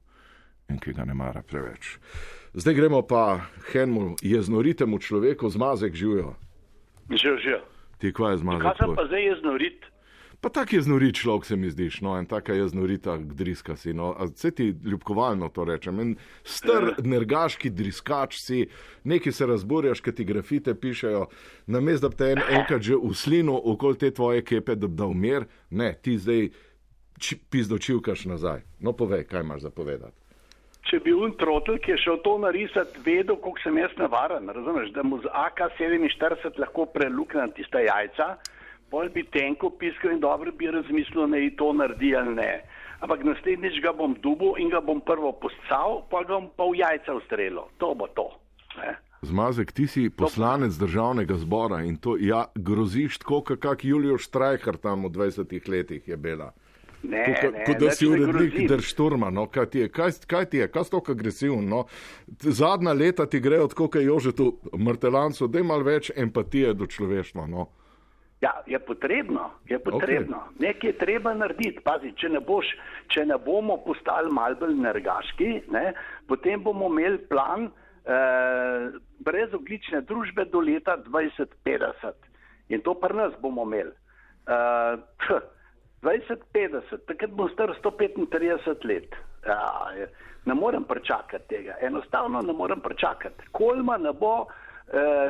in ki ga ne mara preveč. Zdaj gremo pa henmu jeznoritemu človeku zmazek živijo. Že, že. Ti kva je zmazek? Kaj sem pa zdaj jaz norit? Pa tak je znorit človek, se mi zdiš, no, en taka je znorita driska si, no, a vse ti ljubkovalno to rečem, en star, nergaški driskač si, neki se razburjaš, ker ti grafite pišejo, namesto da bi te en, enkrat že uslino okoli te tvoje kepe, da bi dal mir, ne, ti zdaj či, pizdočivkaš nazaj. No, povej, kaj imaš za povedati. Če bi un trotel, ki je šel to narisati, vedel, koliko sem jaz navaren, razumeš, da mu z AK-47 lahko preluknem tista jajca, pol bi tenko piskal in dobro bi razmislil, naj to naredi ali ne. Ampak naslednjič ga bom dubil in ga bom prvo poscal, pa ga bom pa v jajca ustrelil. To bo to. Ne? Zmazek, ti si poslanec državnega zbora in to ja, groziš tako, kak Julijo Štrajkar tam v 20 letih je bila. Ne, Kot ne, ko da si urednik grozim. držšturma, no, kaj ti je, kaj, kaj ti je, kaj si tako agresiven. No? Zadnja leta ti grejo tako, kot je Jožetu Mrtelancu, da je malo več empatije do človeštva. No? Ja, je potrebno, je potrebno. Okay. Nekaj je treba narediti. Pazi, če ne, boš, če ne bomo postali mal bolj nergaški, ne, potem bomo imeli plan, uh, brezoglične družbe do leta 2050. In to pri nas bomo imeli. Uh, 2050, takrat bom star 135 let. Ja, ne morem pričakati tega, enostavno ne morem pričakati. Kolma ne bo uh,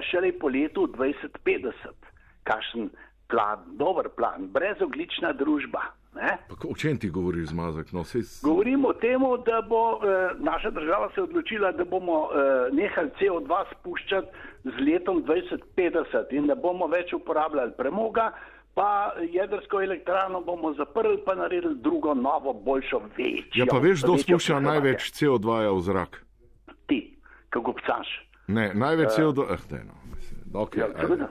šele po letu 2050. Kakšen plan, dober plan, brezoglična družba. O čem ti govoriš, zmazek? No, sej, s- Govorimo o tem, da bo eh, naša država se odločila, da bomo eh, nehali CO2 spuščati z letom 2050 in da bomo več uporabljali premoga, pa jedrsko elektrarno bomo zaprli, pa naredili drugo, novo, boljšo, večjo. ja, pa veš, kdo spušča največ CO2 v zrak? Ti, kako pcaš. Ne, največ CO2. Eh, daj, no, mislim. Okay, Ja,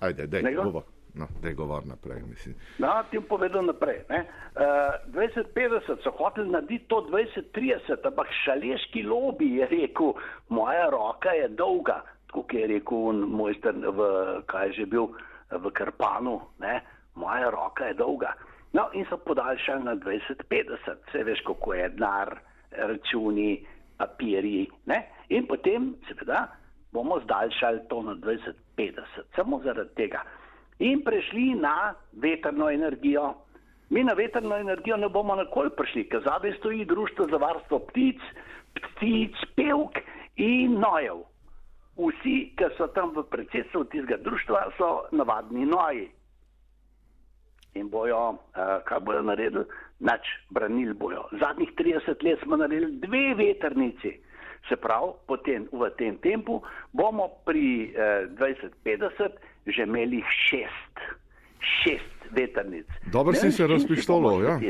ajde, dej, govor. No, dej govor naprej, mislim. No, ti bom povedal naprej. Ne? Uh, 2050 so hoteli narediti to 2030, ampak šaleški lobby je rekel, moja roka je dolga, tako je rekel mojster v, kaj je že bil, v Krpanu, ne? moja roka je dolga. No, in so podaljšali na 2050, vse veš, kako je denar, računi, papirji. Ne? In potem, seveda, bomo zdaljšali to na 2050, samo zaradi tega in prešli na veterno energijo. Mi na veterno energijo ne bomo nikoli prišli, ker zadaj stoji Društvo za varstvo ptic, ptic, pevk in nojev. Vsi, ki so tam v predsedstvu tistega društva, so navadni noji. In bojo, uh, kaj bojo naredili? Nač, branili bojo. Zadnjih 30 let smo naredili dve veternici. Se pravi, potem, v tem tempu bomo pri uh, 2050 že imeli šest, šest veternic. Dobro si se razpištolo, ja.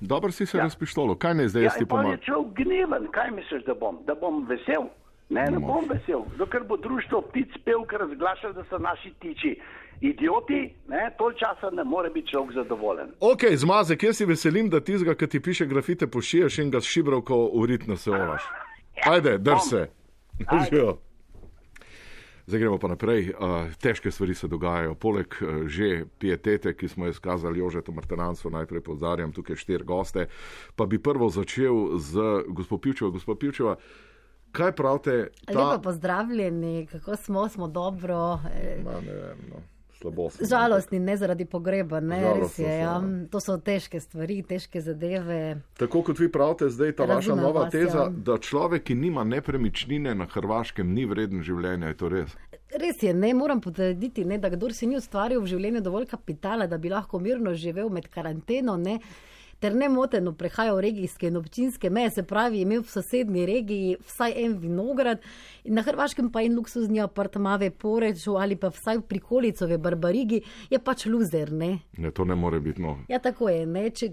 Dobro si se Ja. razpištolo. Kaj ne zdaj Ja, jaz ti in pol je pomagam? človek gneven, kaj misliš, da bom? Da bom vesel? Ne, ne bom vesel, dokler bo društvo ptic pevk razglašalo, da so naši tiči idioti, ne, tol časa ne more biti človek zadovoljen. Ok, zmazek, jaz si veselim, da tizga, ki ti piše grafite, pošilješ in ga s šibrovko uritno se olaš. Ajde, drž se. Ajde. Živijo. Zdaj gremo pa naprej. Uh, težke stvari se dogajajo. Poleg uh, že pietete, ki smo jo izkazali Jožetu Martenancu, najprej pozarjam tukaj štiri goste, pa bi prvo začel z gospod Pivčeva. Gospod Pivčeva, kaj pravite? Lepo pozdravljeni, kako smo, smo dobro. eh, Ma, ne vem, no, slabo. Žalostni, ne zaradi pogreba, ne, res Žalostno je. Ja. sem, To so težke stvari, težke zadeve. Tako kot vi pravite, zdaj ta vaša Razumem nova vas, teza, ja. da človek, ki nima nepremičnine na Hrvaškem, ni vreden življenja. Je to res? Res je, ne moram potrditi, ne, da kdor si ni ustvaril v življenju dovolj kapitala, da bi lahko mirno živel med karanteno. Ne, Ter nemoteno prehajal regijske in občinske meje, se pravi, imel v sosednji regiji vsaj en vinograd, in na Hrvaškem pa en luksuzni apartma v Poreču ali pa vsaj v prikolico v Barbarigi, je pač luzer. Ne? Ne, to ne more biti no. Ja, tako je. Ne? Če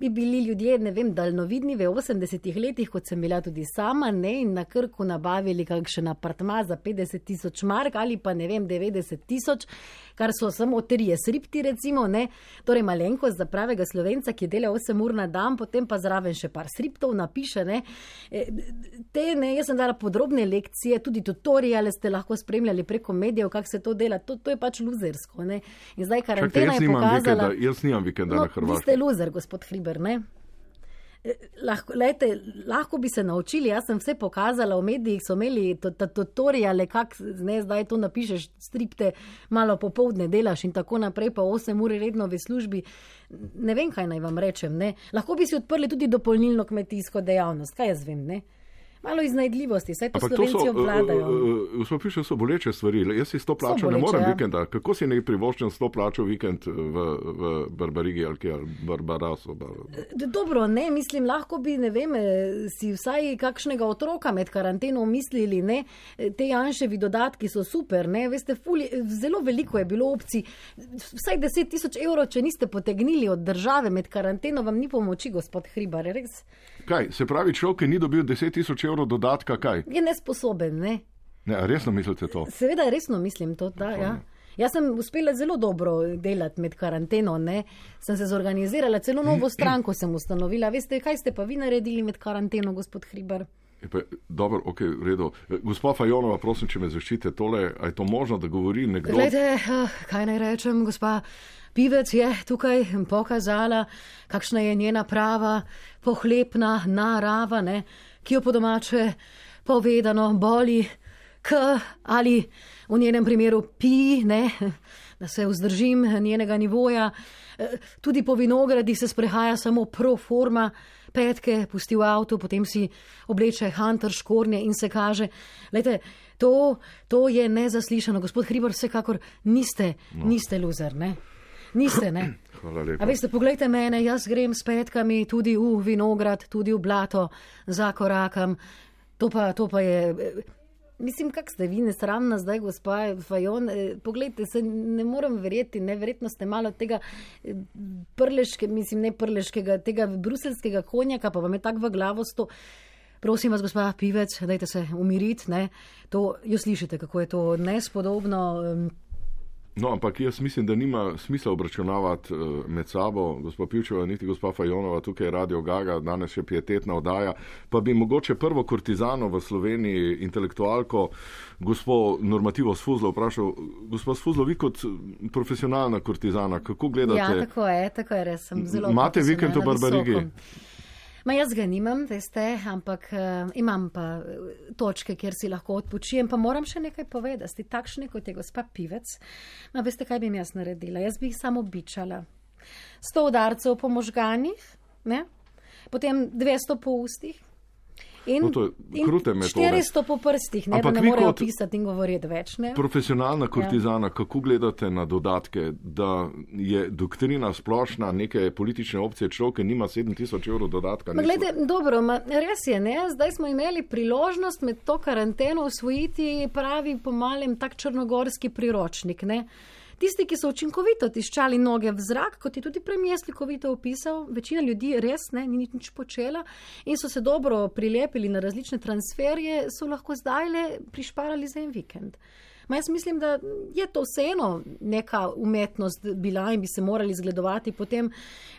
bi bili ljudje, ne vem, daljnovidni v 80-ih letih, kot sem bila tudi sama, ne? in na krku nabavili kakšen apartma za 50 tisoč mark ali pa ne vem, 90 tisoč, kar so samo trije sripti, recimo, ne? torej malenkost za pravega slovenca, ki dela 8 ur na dan, potem pa zraven še par sriptov napiše. Ne? E, Te, ne, jaz sem dala podrobne lekcije, tudi tutoriale ste lahko spremljali preko medijev, kako se to dela. To, to je pač luzersko. Ne? In zdaj karantena jaz je pokazala. vikenda, jaz nimam vikenda No, na vi ste Hrvaškem. loser, gospod Hriber. Ne? Eh, Lahko, lejte, lahko bi se naučili, jaz sem vse pokazala, v medijih so imeli to- to- tutoriale, kako ne zdaj to napišeš, stripte, malo popovdne delaš in tako naprej, pa 8 ur redno v službi. Ne vem, kaj naj vam rečem. Ne? Lahko bi si odprli tudi dopolnilno kmetijsko dejavnost, kaj jaz vem. Ne? Malo iznajdljivosti, saj to Ampak to slovenci so, obvladajo. gospod Piše, so boleče stvari. Jaz si s to plačo ne morem ja. vikenda. Kako si ne privoščen s to plačo vikend v, v Barbarigi ali kje, ali Barbarasu? Bar... D- Dobro, ne, mislim, lahko bi, ne vem, eh, si vsaj kakšnega otroka med karanteno mislili, ne, Eh, te Janševi dodatki so super, ne, veste, fuli, zelo veliko je bilo opcij, vsaj 10 tisoč evrov, če niste potegnili od države med karanteno, vam ni pomoči, gospod Hribar, res Kaj, se pravi, človek, ni dobil 10 tisoč evrov dodatka, kaj? je nesposoben, ne. Ne, resno mislite to? Seveda, resno mislim to, da, ja. Jaz sem uspela zelo dobro delati med karanteno, ne. sem se zorganizirala, celo novo stranko sem ustanovila. Veste, kaj ste pa vi naredili med karanteno, gospod Hribar? Je Pa, dobro, ok, v redu. Gospa Fajonova, prosim, če me zaščite tole, a je to možno, da govori nekdo? Glede, kaj naj rečem, gospa Pivec je tukaj pokazala, kakšna je njena prava, pohlepna narava, ne, ki jo po domače povedano, boli k ali v njenem primeru pi, ne, da se vzdržim njenega nivoja. Eh, Tudi po vinogradih se sprehaja samo pro forma, petke pusti v avtu, potem si obleče hunter škornje in se kaže. Lejte, to, to je nezaslišano. Gospod Hribor, vsekakor niste, no. niste loser, ne? Niste, ne? Hvala lepa. A veste, poglejte mene, jaz grem s petkami tudi v vinograd, tudi v blato, za korakam. To pa, to pa je. eh, Mislim, kak ste vi nesramna zdaj, gospa Fajon. eh, Poglejte, se ne morem verjeti, neverjetno ste malo tega eh, prleške, mislim, ne prleškega, tega bruselskega konjaka, pa vam je tako v glavo sto. Prosim vas, gospa Pivec, dajte se umiriti, ne. To, jo slišite, kako je to nespodobno. em, No, ampak jaz mislim, da nima smisla obračunavati uh, med sabo, gospod Pivčeva, niti gospa Fajonova, tukaj je Radio Gaga, danes še pietetna oddaja. Pa bi mogoče prvo kortizano v Sloveniji, intelektualko, gospod Normativo Sfuzlo vprašal, gospod Sfuzlo, vi kot eh, profesionalna kortizana, kako gledate? Ja, tako je, tako je, res sem zelo. Imate vikend v Barbarigi? visoko. Ma jaz ga nimam, veste, ampak uh, imam pa eh, točke, kjer si lahko odpočijem. Pa moram še nekaj povedati. Takšne kot je gospa Pivec, ma veste, kaj bi jaz naredila? Jaz bi jih samo bičala. Sto udarcev po možganjih, ne? potem 200 po ustih. In, No, to je krute metode. 400 po prstih, ne, Ampak ne morejo pisati in govoriti več. Ne? Profesionalna kortizana, ja. kako gledate na dodatke, da je doktrina splošna neke politične opcije človek, ki nima 7000 evrov dodatka? Ma Glede, dobro, ma, res je, ne? zdaj smo imeli priložnost med to karanteno usvojiti pravi po malem tak črnogorski priročnik. Ne? Tisti, ki so učinkovito tiščali noge v zrak, kot je tudi premijer slikovito opisal, večina ljudi res ne, ni nič počela in so se dobro prilepili na različne transferje, so lahko zdaj le prišparali za en vikend. Ma jaz mislim, da je to vseeno neka umetnost bila in bi se morali zgledovati potem.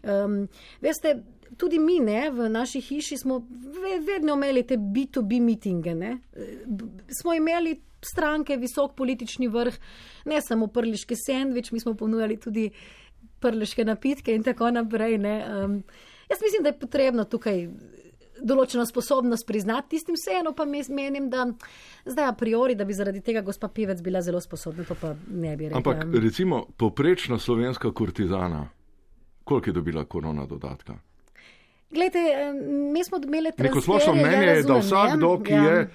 Um, veste, tudi mi ne, v naši hiši smo ve, vedno imeli te B2B mitinge. Smo imeli stranke, visok politični vrh, ne samo prliški sendvič, mi smo ponujali tudi prliške napitke in tako naprej. ne. Um, jaz mislim, da je potrebno tukaj določeno sposobnost priznati, tistim vseeno pa menim, da zdaj a priori, da bi zaradi tega gospa Pivec bila zelo sposobna, to pa ne bi rekla. Ampak recimo poprečna slovenska kortizana, koliko je dobila korona dodatka? Glejte, mi smo imeli Neko transferje, splošno ja, mnenje je, da razumem, vsakdo, ne? ki Ja. je.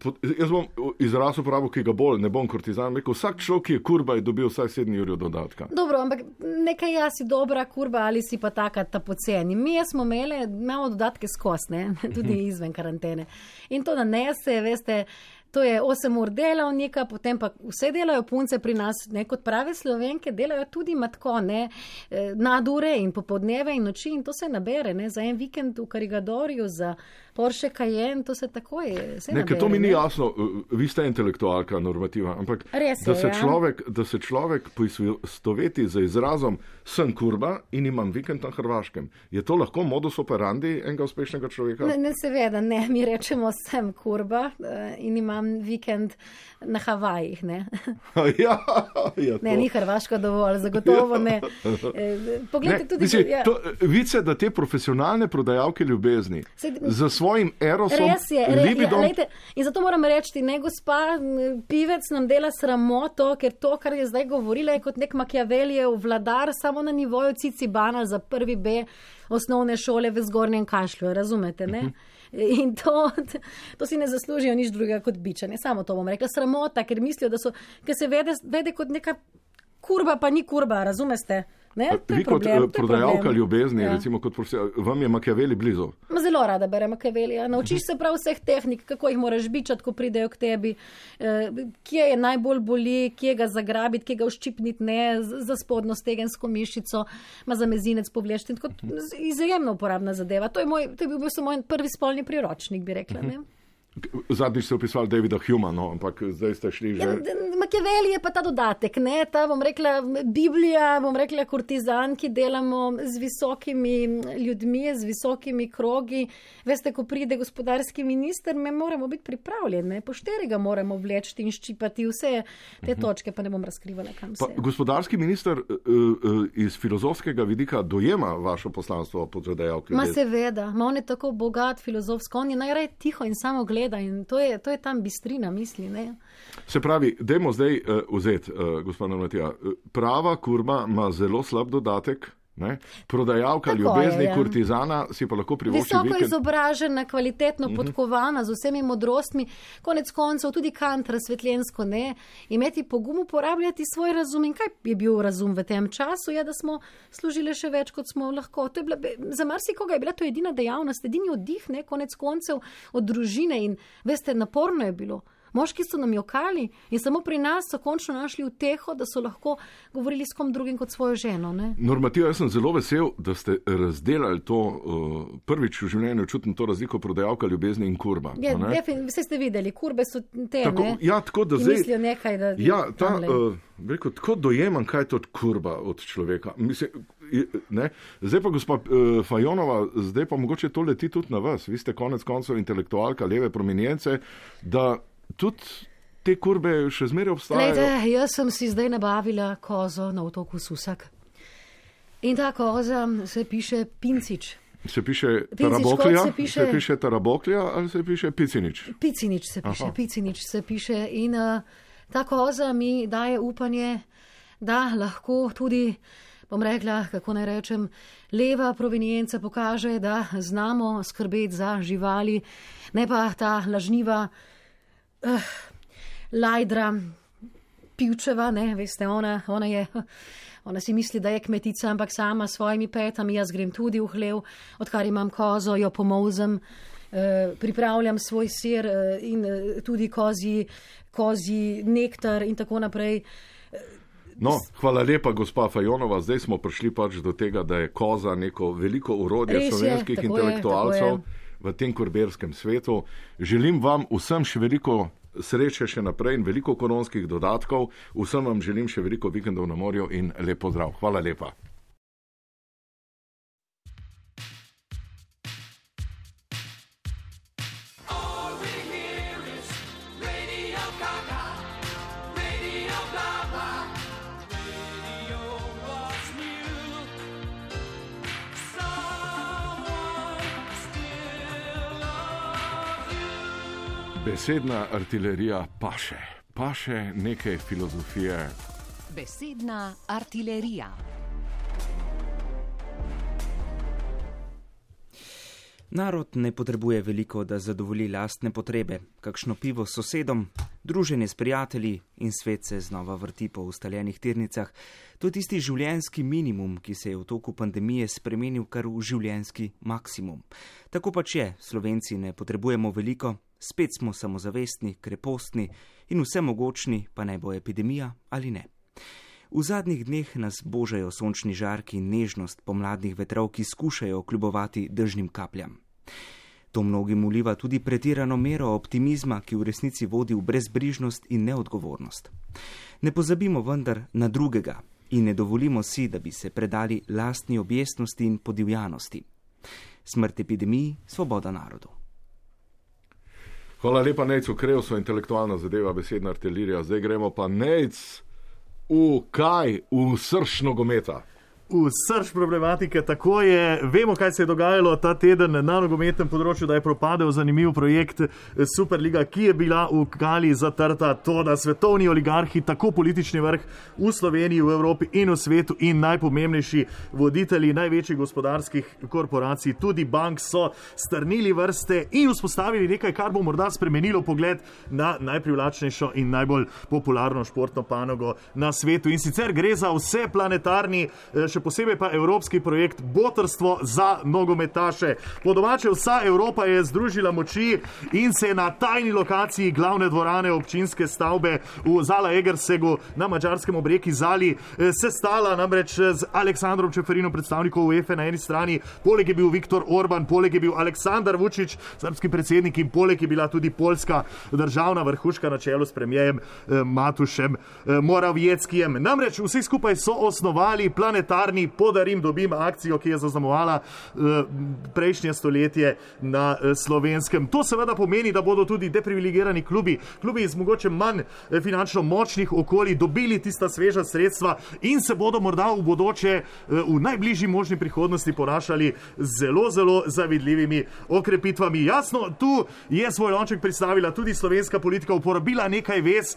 Po- Jaz bom izraz uporabil, ki ga bolj ne bom kortizan. Rekel, vsak človek, ki je kurba, je dobil vsaj 7 ur dodatka. Dobro, ampak nekaj jaz si dobra kurba ali si pa taka ta poceni. Mi smo imeli, imamo dodatke skosne, tudi izven karantene. In to nanese, veste. To je 8 ur delavnika, potem pa vse delajo punce pri nas, ne kot prave slovenke, delajo tudi matko, ne eh, nadure in popodneve in noči in to se nabere, ne za en vikend v Karigadorju, za Porsche Cayenne, to se takoj se Ne, nabere. to mi ni ne. jasno, vi ste intelektualka, normativa, ampak Res da, je, se ja. človek, da se človek poistoveti z izrazom sem kurba in imam vikend na Hrvaškem. Je to lahko modus operandi enega uspešnega človeka? Ne, ne, seveda, ne, mi rečemo, sem kurba eh, in imam vikend na Havajih. Ne, ja, ja, ne to. ni Hrvaška dovolj, zagotovo ne. Eh, Poglejte, Ne, tudi mislim, ja. to, vice, da te profesionalne prodajalke ljubezni Sej- za svojim erosom, Res je, re, ja, libidom, lejte, in zato moram reči, ne gospa, pivec nam dela sramoto, ker to, kar je zdaj govorila, je kot nek Machiavellijev vladar, samo na nivoju Cicibana za prvi B osnovne šole v zgornjem kašlju, razumete? Ne? In to, to si ne zaslužijo nič drugega kot bičanje. Samo to bom rekla. Sramota, ker mislijo, da so, ker se vede, vede kot neka kurba, pa ni kurba, razumete? Ne? Vi kot problem, eh, prodajalka problem. ljubezni, Ja. recimo kot profesor, vam je Machiavelli blizu. Ma Zelo rada berem Machiavellija. Naučiš se prav vseh tehnik, kako jih moraš bičati, ko pridejo k tebi, eh, kje je najbolj boli, kje ga zagrabiti, kje ga uščipniti, ne za spodnjo stegensko mišico, ma za mezinec z- Izjemno uporabna zadeva. To je, moj, to je bil bistvu moj prvi spolni priročnik, bi rekla. Ne? Zadnjič ste opisali Davida Huma, no, ampak zdaj ste šli že. Ja, Machiavelli je pa ta dodatek, ne ta, bom rekla, Biblija, bom rekla, kurtizan, ki delamo z visokimi ljudmi, z visokimi krogi. Veste, ko pride gospodarski minister, me moramo biti pripravljeni, po šterega moramo vleči in ščipati vse te točke, pa ne bom razkrivala, kam Pa, se. gospodarski minister uh, uh, iz filozofskega vidika dojema vaše poslanstvo pod zadejalke. Ma seveda, ma on je tako bogat filozofsko, on je najraje tiho in samo gleda gleda in to je, to je tam bistrina misli. Ne? Se pravi, dajmo zdaj uh, vzeti, uh, gospod Normatija. Prava kurma ima zelo slab dodatek. Ne? Prodajalka Tako ljubezni, je, ja. kurtizana si pa lahko privošči Visoko vikend. izobražena, kvalitetno Mhm. podkovana, z vsemi modrostmi, konec koncev tudi kant razsvetljensko ne, imeti pogum uporabljati svoj razum. In kaj je bil razum v tem času? Je, da smo služili še več, kot smo lahko. Bila, za marsikoga je bila to edina dejavnost, edini oddih, ne, konec koncev od družine in veste, naporno je bilo. Moški so nam jokali in samo pri nas so končno našli uteho, da so lahko govorili s kom drugim kot svojo ženo. Ne? Normativa, jaz sem zelo vesel, da ste razdelali to uh, prvič v življenju, čutim to razliko prodajalka ljubezni in kurba. Je, a ne? defin- Vse ste videli, kurbe so te. Tako, ne, ja, tako da zdaj. Mislijo nekaj, da Ja, ta, tamle. uh, rekel, tako dojemam, kaj je to kurba od človeka. Mislim, ne? Zdaj pa, gospa uh, Fajonova, zdaj pa mogoče to leti tudi na vas. Vi ste konec koncev intelektualka leve prominjence, da tudi te kurbe še zmeraj obstajajo. Lejte, jaz sem si zdaj nabavila kozo na otoku Susak. In ta koza se piše Pincič. Se piše kot se piše- se piše Taraboklija ali se piše Picinič? Picinič se piše, Aha. Picinič se piše. In uh, ta koza mi daje upanje, da lahko tudi, bom rekla, kako naj rečem, leva provenienca pokaže, da znamo skrbeti za živali, ne pa ta lažniva uh, lajdra, pivčeva, ne, veste, ona, ona je. Ona si misli, da je kmetica, ampak sama s svojimi petami, jaz grem tudi v hlev, odkar imam kozo, jo pomozem, eh, pripravljam svoj sir eh, in eh, tudi kozji, kozji nektar in tako naprej. No, hvala lepa, gospa Fajonova. Zdaj smo prišli pač do tega, da je koza neko veliko urodje je, slovenskih je, intelektualcev tako v tem kurberskem svetu. Želim vam vsem še veliko sreče še naprej in veliko koronskih dodatkov. Vsem vam želim še veliko vikendov na morju in lep pozdrav. Hvala lepa. Besedna artilerija paše, paše neke filozofije. Besedna artilerija. Narod ne potrebuje veliko, da zadovolji lastne potrebe, kakšno pivo s sosedom, druženje s prijatelji in svet se znova vrti po ustaljenih tirnicah. To je tisti življenjski minimum, ki se je v toku pandemije spremenil kar v življenjski maksimum. Tako pač je, slovenci ne potrebujemo veliko, spet smo samozavestni, krepostni in vsemogočni, pa naj bo epidemija ali ne. V zadnjih dneh nas božajo sončni žarki in nežnost pomladnih vetrov, ki skušajo kljubovati dežnim kapljam. To mnogim uliva tudi pretirano mero optimizma, ki v resnici vodi v brezbrižnost in neodgovornost. Ne pozabimo vendar na drugega in ne dovolimo si, da bi se predali lastni objestnosti in podivjanosti. Smrt epidemiji, svoboda narodu. Hvala lepa, Nejcu Krevsu, intelektualna zadeva, besedna artilerija. Zdaj gremo pa Nejc v kaj, v srč nogometa. V srč problematike, tako je. Vemo, kaj se je dogajalo ta teden na nogometnem področju, da je propadel zanimiv projekt Superliga, ki je bila v Kali zatrta. To, da svetovni oligarhi, tako politični vrh v Sloveniji, v Evropi in v svetu, in najpomembnejši voditelji največjih gospodarskih korporacij, tudi bank, so strnili vrste in vzpostavili nekaj, kar bo morda spremenilo pogled na najprivlačnejšo in najbolj popularno športno panogo na svetu. In sicer gre za vse planetarni še posebej pa evropski projekt Botrstvo za nogometaše. Po domače vsa Evropa je združila moči in se je na tajni lokaciji glavne dvorane občinske stavbe v Zala Egersegu na mačarskem obreki Zali sestala namreč z Aleksandrom Čeferinom, predstavnikom UEFA na eni strani, poleg je bil Viktor Orban, poleg je bil Aleksandar Vučić, srpski predsednik in poleg je bila tudi polska državna vrhuška na čelu s premijejem Matušem Moravjeckijem. Namreč vsi skupaj so osnovali planetarni varni, podarim, dobim akcijo, ki je zaznamovala eh, prejšnje stoletje na eh, slovenskem. To seveda pomeni, da bodo tudi deprivilegirani klubi, klubi iz mogoče manj eh, finančno močnih okolij, dobili tista sveža sredstva in se bodo morda v bodoče, v najbližji možni prihodnosti ponašali zelo, zelo zavidljivimi okrepitvami. Jasno, tu je svoj lonček predstavila tudi slovenska politika, uporabila nekaj vez,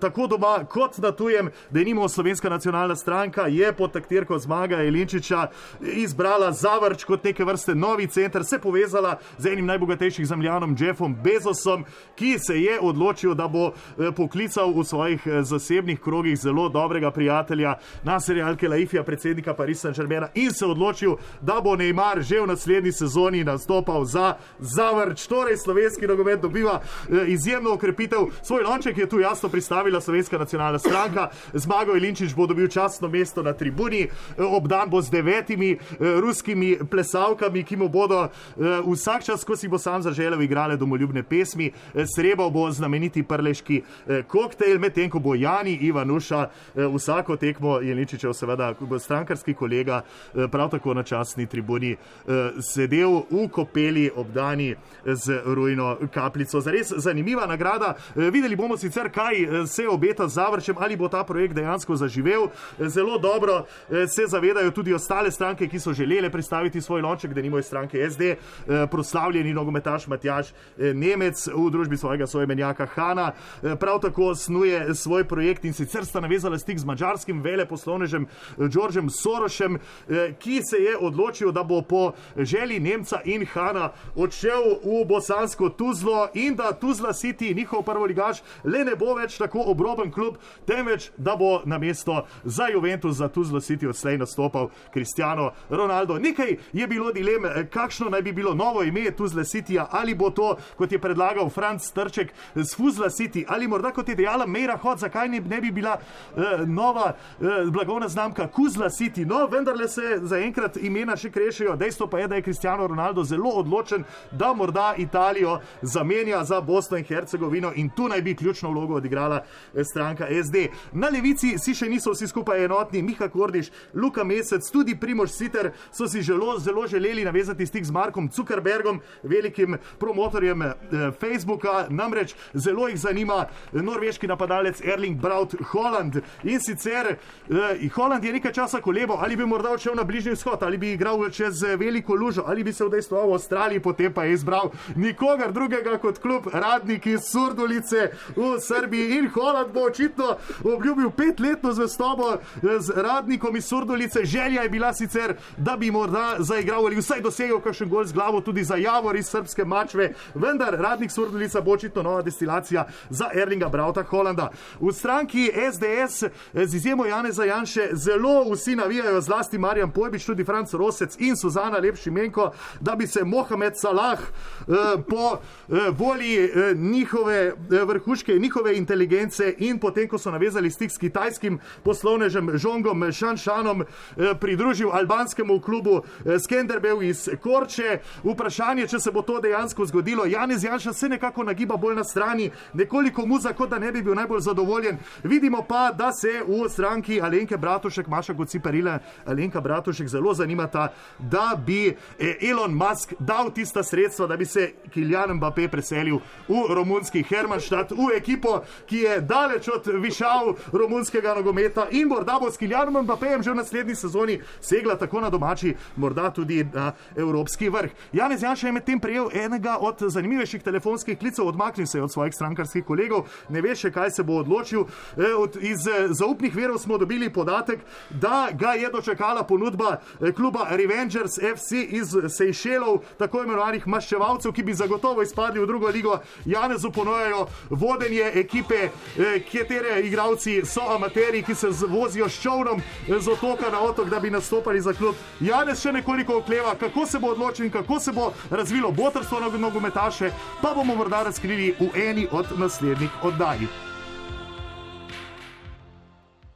tako doma kot na tujem, da nimo slovenska nacionalna stranka je pod taktirko zmaga Jelinčiča izbrala Zavrč kot neke vrste novi center, se povezala z enim najbogatejših zemljanom Jeffom Bezosom, ki se je odločil, da bo eh, poklical v svojih eh, zasebnih krogih zelo dobrega prijatelja Nasirja Al-Kelaifija, predsednika Paris Saint-Germaina in se odločil, da bo Neymar že v naslednji sezoni nastopal za Zavrč. Torej, slovenski nogomet dobiva eh, izjemno okrepitev. Svoj lonček je tu jasno pristavila slovenska nacionalna stranka. Zmago Jelinčič bo dobil častno mesto na tribuni, obdan bo z devetimi eh, ruskimi plesavkami, ki mu bodo eh, vsak čas, ko si bo sam zaželel, igrale domoljubne pesmi. Eh, Srebal bo znameniti prleški koktejl, medtem ko bo Jani Ivanuša vsako tekmo Jelinčičev, seveda strankarski kolega, prav tako na častni tribuni sedel v kopeli obdani z rujno kapljico. Zares zanimiva nagrada. Videli bomo sicer, kaj se obeta z zavrčem, ali bo ta projekt dejansko zaživel. Zelo dobro eh, se zavedajo tudi ostale stranke, ki so želele predstaviti svoj lonček, da nimajo stranke SD, eh, proslavljeni nogometaš Matjaš eh, Nemec v družbi svojega sojemenjaka Hana. Eh, Prav tako snuje svoj projekt in sicer sta navezala stik z mačarskim veleposlovnežem Đorđem Sorošem, ki se je odločil, da bo po želji Nemca in Hana odšel v bosansko Tuzlo in da Tuzla City, njihov prvoligaš, le ne bo več tako obroben klub, temveč da bo na mesto za Juventus, za Tuzlo City odslej nastopal Cristiano Ronaldo. Nekaj je bilo dilem, eh, kakšno naj bi bilo novo ime Tuzla Cityja, ali bo to, kot je predlagal Franz Trček, z Fuzla City, ali morda kot je dejala Meira Hot, zakaj ne, ne bi bila eh, nova eh, blagovna znamka Kuzla City. No, vendarle se zaenkrat imena še krešejo. Dejstvo pa je, da je Cristiano Ronaldo zelo odločen, da morda Italijo zamenja za Bosno in Hercegovino in tu naj bi ključno vlogo odigrala eh, stranka SD. Na levici si še niso vsi skupaj enotni, Miha Kordiš, Luka Mesec, tudi Primož Siter so si zelo, zelo želeli navezati stik z Markom Zuckerbergom, velikim promotorjem eh, Facebooka, namreč zelo jih zanima eh, norveški napadalec Erling Braut Holland. In sicer eh, Holland je nekaj časa kolebo, ali bi morda odšel na bližnji vzhod, ali bi igral čez eh, veliko lužo, ali bi se udejstvoval v Avstraliji, potem pa je izbral nikogar drugega kot klub Radnik iz Surdulice v Srbiji. In Holland bo očitno obljubil petletno zvestobo eh, z Radnikom iz Surdulice. Želja je bila sicer, da bi morda zaigral ali vsaj dosegel kakšen gol z glavo tudi za Javor iz srpske mačve, vendar Radnik Surdulica bo očitno nova destilacija za Erlinga Brauta Holanda. V stranki SDS eh, z izjemo Janeza Janše zelo vsi navijajo, zlasti Marjan Pojbič, tudi Franc Rosec in Suzana Lepšimenko, da bi se Mohamed Salah eh, po eh, volji eh, njihove eh, vrhuške, njihove inteligence in potem, ko so navezali stik s kitajskim poslovnežem Žongom Šanšanom, eh, pridružil albanskemu klubu eh, Skenderbeu iz Korče. Vprašanje, če se bo to dejansko zgodilo. Janez Janša se nekako nagiba bolj na strani, nekoliko muza, kot da ne bi bil najbolj zadovoljen. Vidimo pa, da se v stranki Alenke Bratušek, Maša Gociperile, Alenka Bratušek zelo zanimata, da bi eh, Elon Musk dal tista sredstva, da bi se Kiljan Mbappé preselil v romunski Hermannstadt, v ekipo, ki je daleč od višav romunskega nogometa in morda bo s Kiljanom Mbappéjem že v naslednji sezoni segla tako na domači, morda tudi na evropski vrh. Janez Janša je medtem prejel enega od zanimivejših telefonskih klicev, odmaknil se je od svojih strankarskih kolegov, ne ve še, kaj se bo odločil. E, od, iz e, zaupnih verov smo dobili podatek, da ga je dočakala ponudba e, kluba Revengers FC iz Sejšelov, tako imenovanih maščevalcev, ki bi zagotovo izpadli v drugo ligo. Janezu ponujajo vodenje ekipe, e, katere igravci so amateri, ki se vozijo s čovnom e, z otoka na otok, da bi nastopali za klub. Janez še nekoliko okleva, kako se bo odločil in kako se bo razvilo botrstvo nog- nogometaše, pa bomo morda razkrili v eni od naslednjih oddaj.